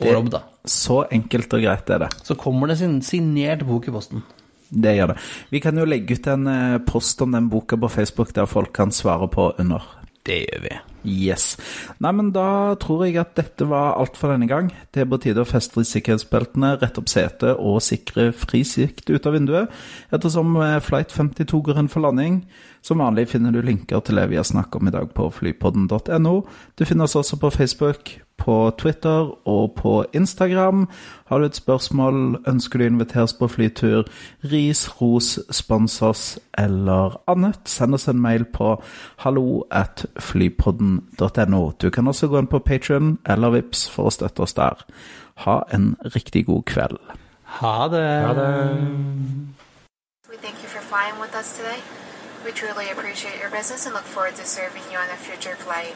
Og Rob, da. Så enkelt og greit er det. Så kommer det sin signert bok i posten. Det gjør det. Vi kan jo legge ut en eh, post om den boka på Facebook der folk kan svare på under. Det gjør vi. Yes. Nei, men da tror jeg at dette var alt for denne gang. Det er på tide å feste sikkerhetsbeltene, rette opp setet og sikre fri sikt ut av vinduet. Ettersom eh, Flight 52 går inn for landing. Som vanlig finner du linker til det vi har snakket om i dag på flypodden.no. Du finner oss også på Facebook, på Twitter og på Instagram. Har du et spørsmål, ønsker du å inviteres på flytur, ris, ros, spons oss eller annet, send oss en mail på hallo at flypodden.no. Du kan også gå inn på Patreon eller Vips for å støtte oss der. Ha en riktig god kveld. Ha det. Ha det We thank you for flying with us today. We truly appreciate your business and look forward to serving you on a future flight.